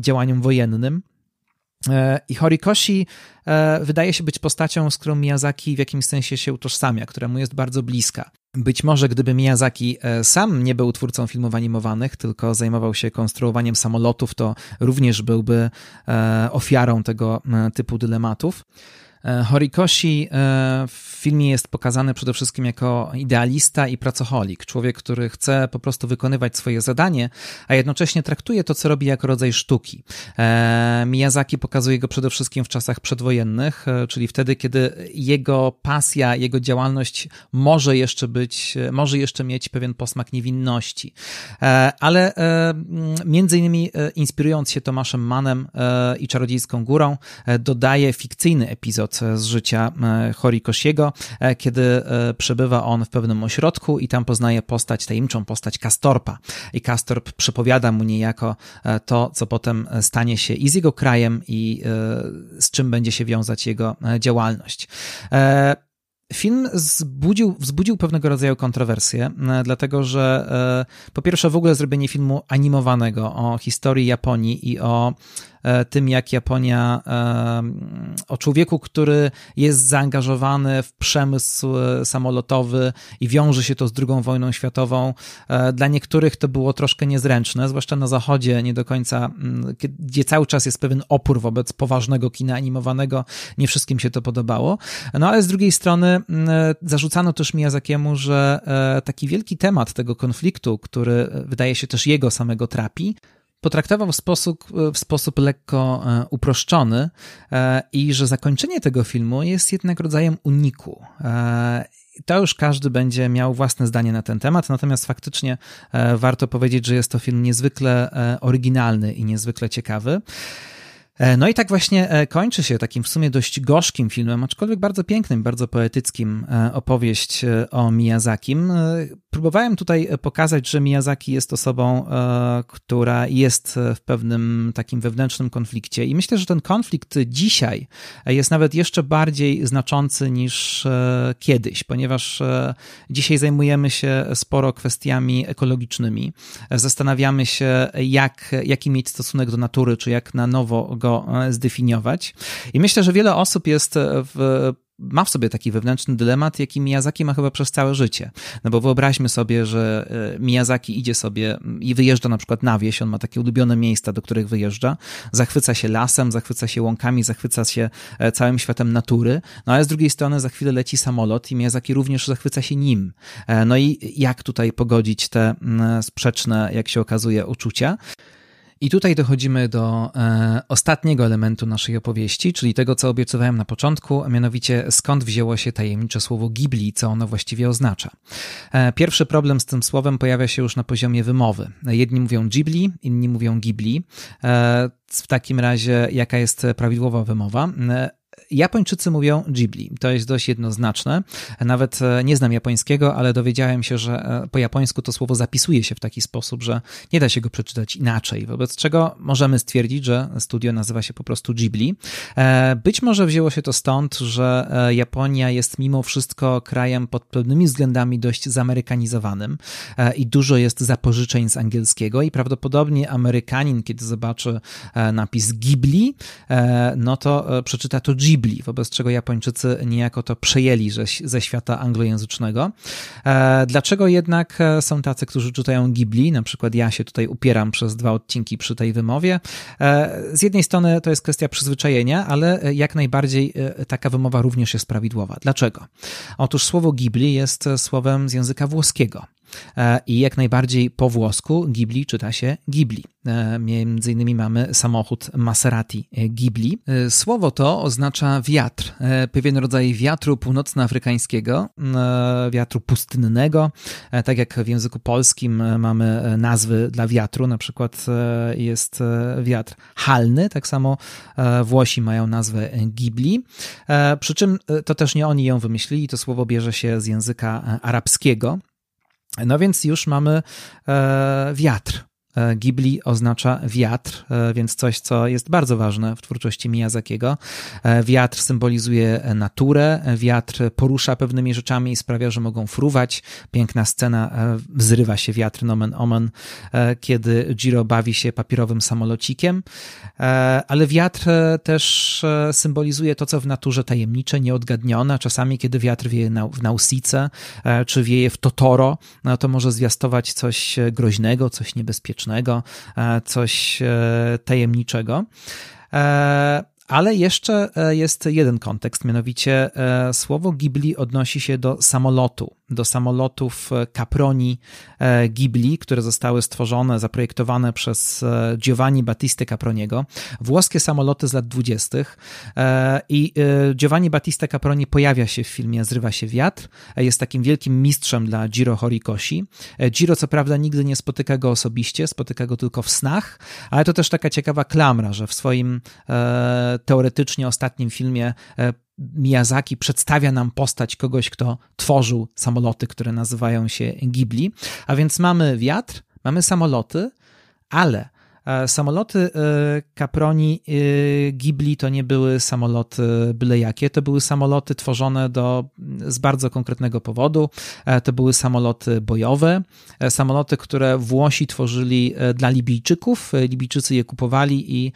działaniom wojennym. E, I Horikoshi e, wydaje się być postacią, z którą Miyazaki w jakimś sensie się utożsamia, która mu jest bardzo bliska. Być może gdyby Miyazaki e, sam nie był twórcą filmów animowanych, tylko zajmował się konstruowaniem samolotów, to również byłby ofiarą tego typu dylematów. E, Horikoshi e, w filmie jest pokazany przede wszystkim jako idealista i pracocholik, człowiek, który chce po prostu wykonywać swoje zadanie, a jednocześnie traktuje to, co robi, jako rodzaj sztuki. E, Miyazaki pokazuje go przede wszystkim w czasach przedwojennych, czyli wtedy, kiedy jego pasja, jego działalność może jeszcze być, może jeszcze mieć pewien posmak niewinności. Ale między innymi inspirując się Tomaszem Manem i Czarodziejską Górą, dodaje fikcyjny epizod z życia e, Horikoshiego, e, kiedy e, przebywa on w pewnym ośrodku i tam poznaje postać, tajemniczą postać Kastorpa. I Kastorp przypowiada mu niejako to, co potem stanie się i z jego krajem, i z czym będzie się wiązać jego działalność. Film wzbudził, wzbudził pewnego rodzaju kontrowersje, dlatego że po pierwsze w ogóle zrobienie filmu animowanego o historii Japonii i o E, tym, jak Japonia, e, o człowieku, który jest zaangażowany w przemysł e, samolotowy i wiąże się to z II wojną światową. Dla niektórych to było troszkę niezręczne, zwłaszcza na zachodzie, nie do końca, gdzie cały czas jest pewien opór wobec poważnego kina animowanego. Nie wszystkim się to podobało. No ale z drugiej strony zarzucano też Miyazakiemu, że taki wielki temat tego konfliktu, który wydaje się też jego samego trapi, potraktował w sposób, w sposób lekko e, uproszczony e, i że zakończenie tego filmu jest jednak rodzajem uniku. E, to już każdy będzie miał własne zdanie na ten temat, natomiast faktycznie warto powiedzieć, że jest to film niezwykle oryginalny i niezwykle ciekawy. E, no i tak właśnie e, kończy się takim w sumie dość gorzkim filmem, aczkolwiek bardzo pięknym, bardzo poetyckim e, opowieść o Miyazakim. Próbowałem tutaj pokazać, że Miyazaki jest osobą, która jest w pewnym takim wewnętrznym konflikcie i myślę, że ten konflikt dzisiaj jest nawet jeszcze bardziej znaczący niż kiedyś, ponieważ dzisiaj zajmujemy się sporo kwestiami ekologicznymi. Zastanawiamy się, jak, jaki mieć stosunek do natury, czy jak na nowo go e, zdefiniować. I myślę, że wiele osób jest w ma w sobie taki wewnętrzny dylemat, jaki Miyazaki ma chyba przez całe życie. No bo wyobraźmy sobie, że e, Miyazaki idzie sobie i wyjeżdża na przykład na wieś, on ma takie ulubione miejsca, do których wyjeżdża, zachwyca się lasem, zachwyca się łąkami, zachwyca się e, całym światem natury, no ale z drugiej strony za chwilę leci samolot i Miyazaki również zachwyca się nim. No i jak tutaj pogodzić te sprzeczne, jak się okazuje, uczucia? I tutaj dochodzimy do e, ostatniego elementu naszej opowieści, czyli tego, co obiecywałem na początku, a mianowicie skąd wzięło się tajemnicze słowo Ghibli, co ono właściwie oznacza. E, pierwszy problem z tym słowem pojawia się już na poziomie wymowy. Jedni mówią Ghibli, inni mówią Ghibli. E, w takim razie, jaka jest prawidłowa wymowa? Japończycy mówią Ghibli. To jest dość jednoznaczne. Nawet e, nie znam japońskiego, ale dowiedziałem się, że e, po japońsku to słowo zapisuje się w taki sposób, że nie da się go przeczytać inaczej. Wobec czego możemy stwierdzić, że studio nazywa się po prostu Ghibli. E, być może wzięło się to stąd, że Japonia jest mimo wszystko krajem pod pewnymi względami dość zamerykanizowanym i dużo jest zapożyczeń z angielskiego i prawdopodobnie Amerykanin, kiedy zobaczy napis Ghibli, no to przeczyta to Ghibli, wobec czego Japończycy niejako to przejęli ze świata anglojęzycznego. E, dlaczego jednak e, są tacy, którzy czytają Ghibli? Na przykład ja się tutaj upieram przez dwa odcinki przy tej wymowie. E, z jednej strony to jest kwestia przyzwyczajenia, ale jak najbardziej taka wymowa również jest prawidłowa. Dlaczego? Otóż słowo Ghibli jest słowem z języka włoskiego. E, i jak najbardziej po włosku Ghibli czyta się Ghibli. E, między innymi mamy samochód Maserati e, Ghibli. Słowo to oznacza wiatr, pewien rodzaj wiatru północnoafrykańskiego, wiatru pustynnego. Tak jak w języku polskim mamy nazwy dla wiatru, na przykład jest wiatr halny, tak samo Włosi mają nazwę Ghibli. Przy czym to też nie oni ją wymyślili, to słowo bierze się z języka arabskiego. No więc już mamy e, wiatr. E, Ghibli oznacza wiatr, e, więc coś, co jest bardzo ważne w twórczości Miyazakiego. E, wiatr symbolizuje naturę, wiatr porusza pewnymi rzeczami i sprawia, że mogą fruwać. Piękna scena, zrywa się wiatr nomen omen, kiedy Jiro bawi się papierowym samolocikiem, ale wiatr też symbolizuje to, co w naturze tajemnicze, nieodgadnione. Czasami, kiedy wiatr wieje w Nausice, czy wieje w Totoro, no to może zwiastować coś groźnego, coś niebezpiecznego E, coś e, tajemniczego. E, ale jeszcze jest jeden kontekst, mianowicie słowo Ghibli odnosi się do samolotu do samolotów Caproni e, Ghibli, które zostały stworzone, zaprojektowane przez e, Giovanni Battista Caproniego. Włoskie samoloty z lat 20. E, I Giovanni Battista Caproni pojawia się w filmie Zrywa się wiatr. Jest takim wielkim mistrzem dla Giro Horikoshi. Giro, co prawda, nigdy nie spotyka go osobiście, spotyka go tylko w snach, ale to też taka ciekawa klamra, że w swoim teoretycznie ostatnim filmie Miyazaki przedstawia nam postać kogoś, kto tworzył samoloty, które nazywają się Ghibli. A więc mamy wiatr, mamy samoloty, ale E, samoloty e, Caproni e, Ghibli to nie były samoloty byle jakie, to były samoloty tworzone do, z bardzo konkretnego powodu. To były samoloty bojowe, samoloty, które Włosi tworzyli dla Libijczyków. Libijczycy je kupowali i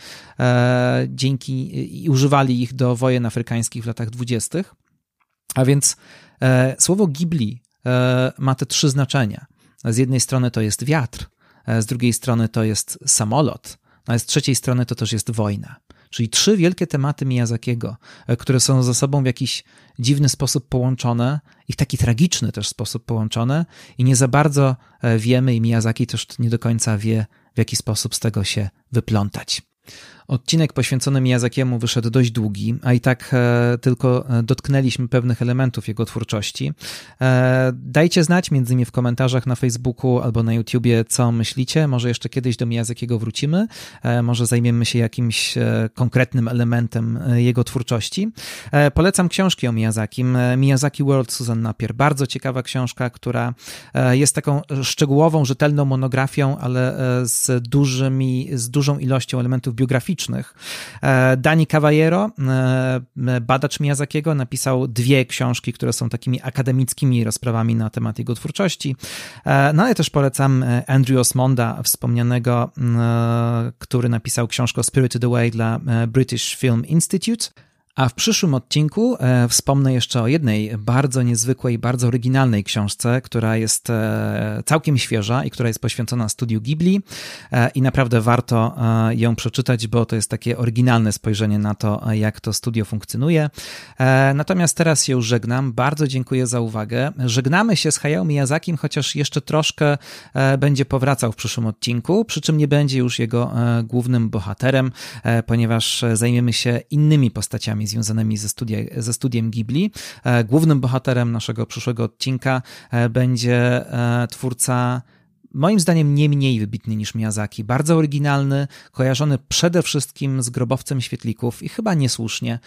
dzięki i używali ich do wojen afrykańskich w latach dwudziestych. A więc słowo Ghibli ma te trzy znaczenia. Z jednej strony to jest wiatr, E, z drugiej strony to jest samolot, no a z trzeciej strony to też jest wojna. Czyli trzy wielkie tematy Miyazakiego, e, które są ze sobą w jakiś dziwny sposób połączone i w taki tragiczny też sposób połączone i nie za bardzo e, wiemy i Miyazaki też nie do końca wie, w jaki sposób z tego się wyplątać. Odcinek poświęcony Miyazakiemu wyszedł dość długi, a i tak e, tylko e, dotknęliśmy pewnych elementów jego twórczości. E, dajcie znać między innymi w komentarzach na Facebooku albo na YouTubie, co myślicie. Może jeszcze kiedyś do Miyazakiego wrócimy, może zajmiemy się jakimś konkretnym elementem jego twórczości. Polecam książki o Miyazakim. Miyazaki World Susan Napier. Bardzo ciekawa książka, która jest taką szczegółową, rzetelną monografią, ale z dużymi, z dużą ilością elementów biograficznych E, Dani Cavallero, e, badacz Miyazakiego, napisał dwie książki, które są takimi akademickimi rozprawami na temat jego twórczości. E, no ale też polecam Andrew Osmonda, wspomnianego, który napisał książkę Spirited Away dla British Film Institute. A w przyszłym odcinku e, wspomnę jeszcze o jednej bardzo niezwykłej, bardzo oryginalnej książce, która jest e, całkiem świeża i która jest poświęcona studiu Ghibli e, i naprawdę warto ją przeczytać, bo to jest takie oryginalne spojrzenie na to, jak to studio funkcjonuje. Natomiast teraz się już żegnam. Bardzo dziękuję za uwagę. Żegnamy się z Hayao Miyazakim, chociaż jeszcze troszkę będzie powracał w przyszłym odcinku, przy czym nie będzie już jego głównym bohaterem, ponieważ zajmiemy się innymi postaciami związanymi ze, studia, ze studiem Ghibli. E, głównym bohaterem naszego przyszłego odcinka e, będzie e, twórca moim zdaniem nie mniej wybitny niż Miyazaki, bardzo oryginalny, kojarzony przede wszystkim z grobowcem świetlików i chyba niesłusznie,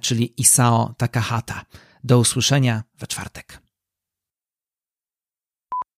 czyli Isao Takahata. Do usłyszenia we czwartek.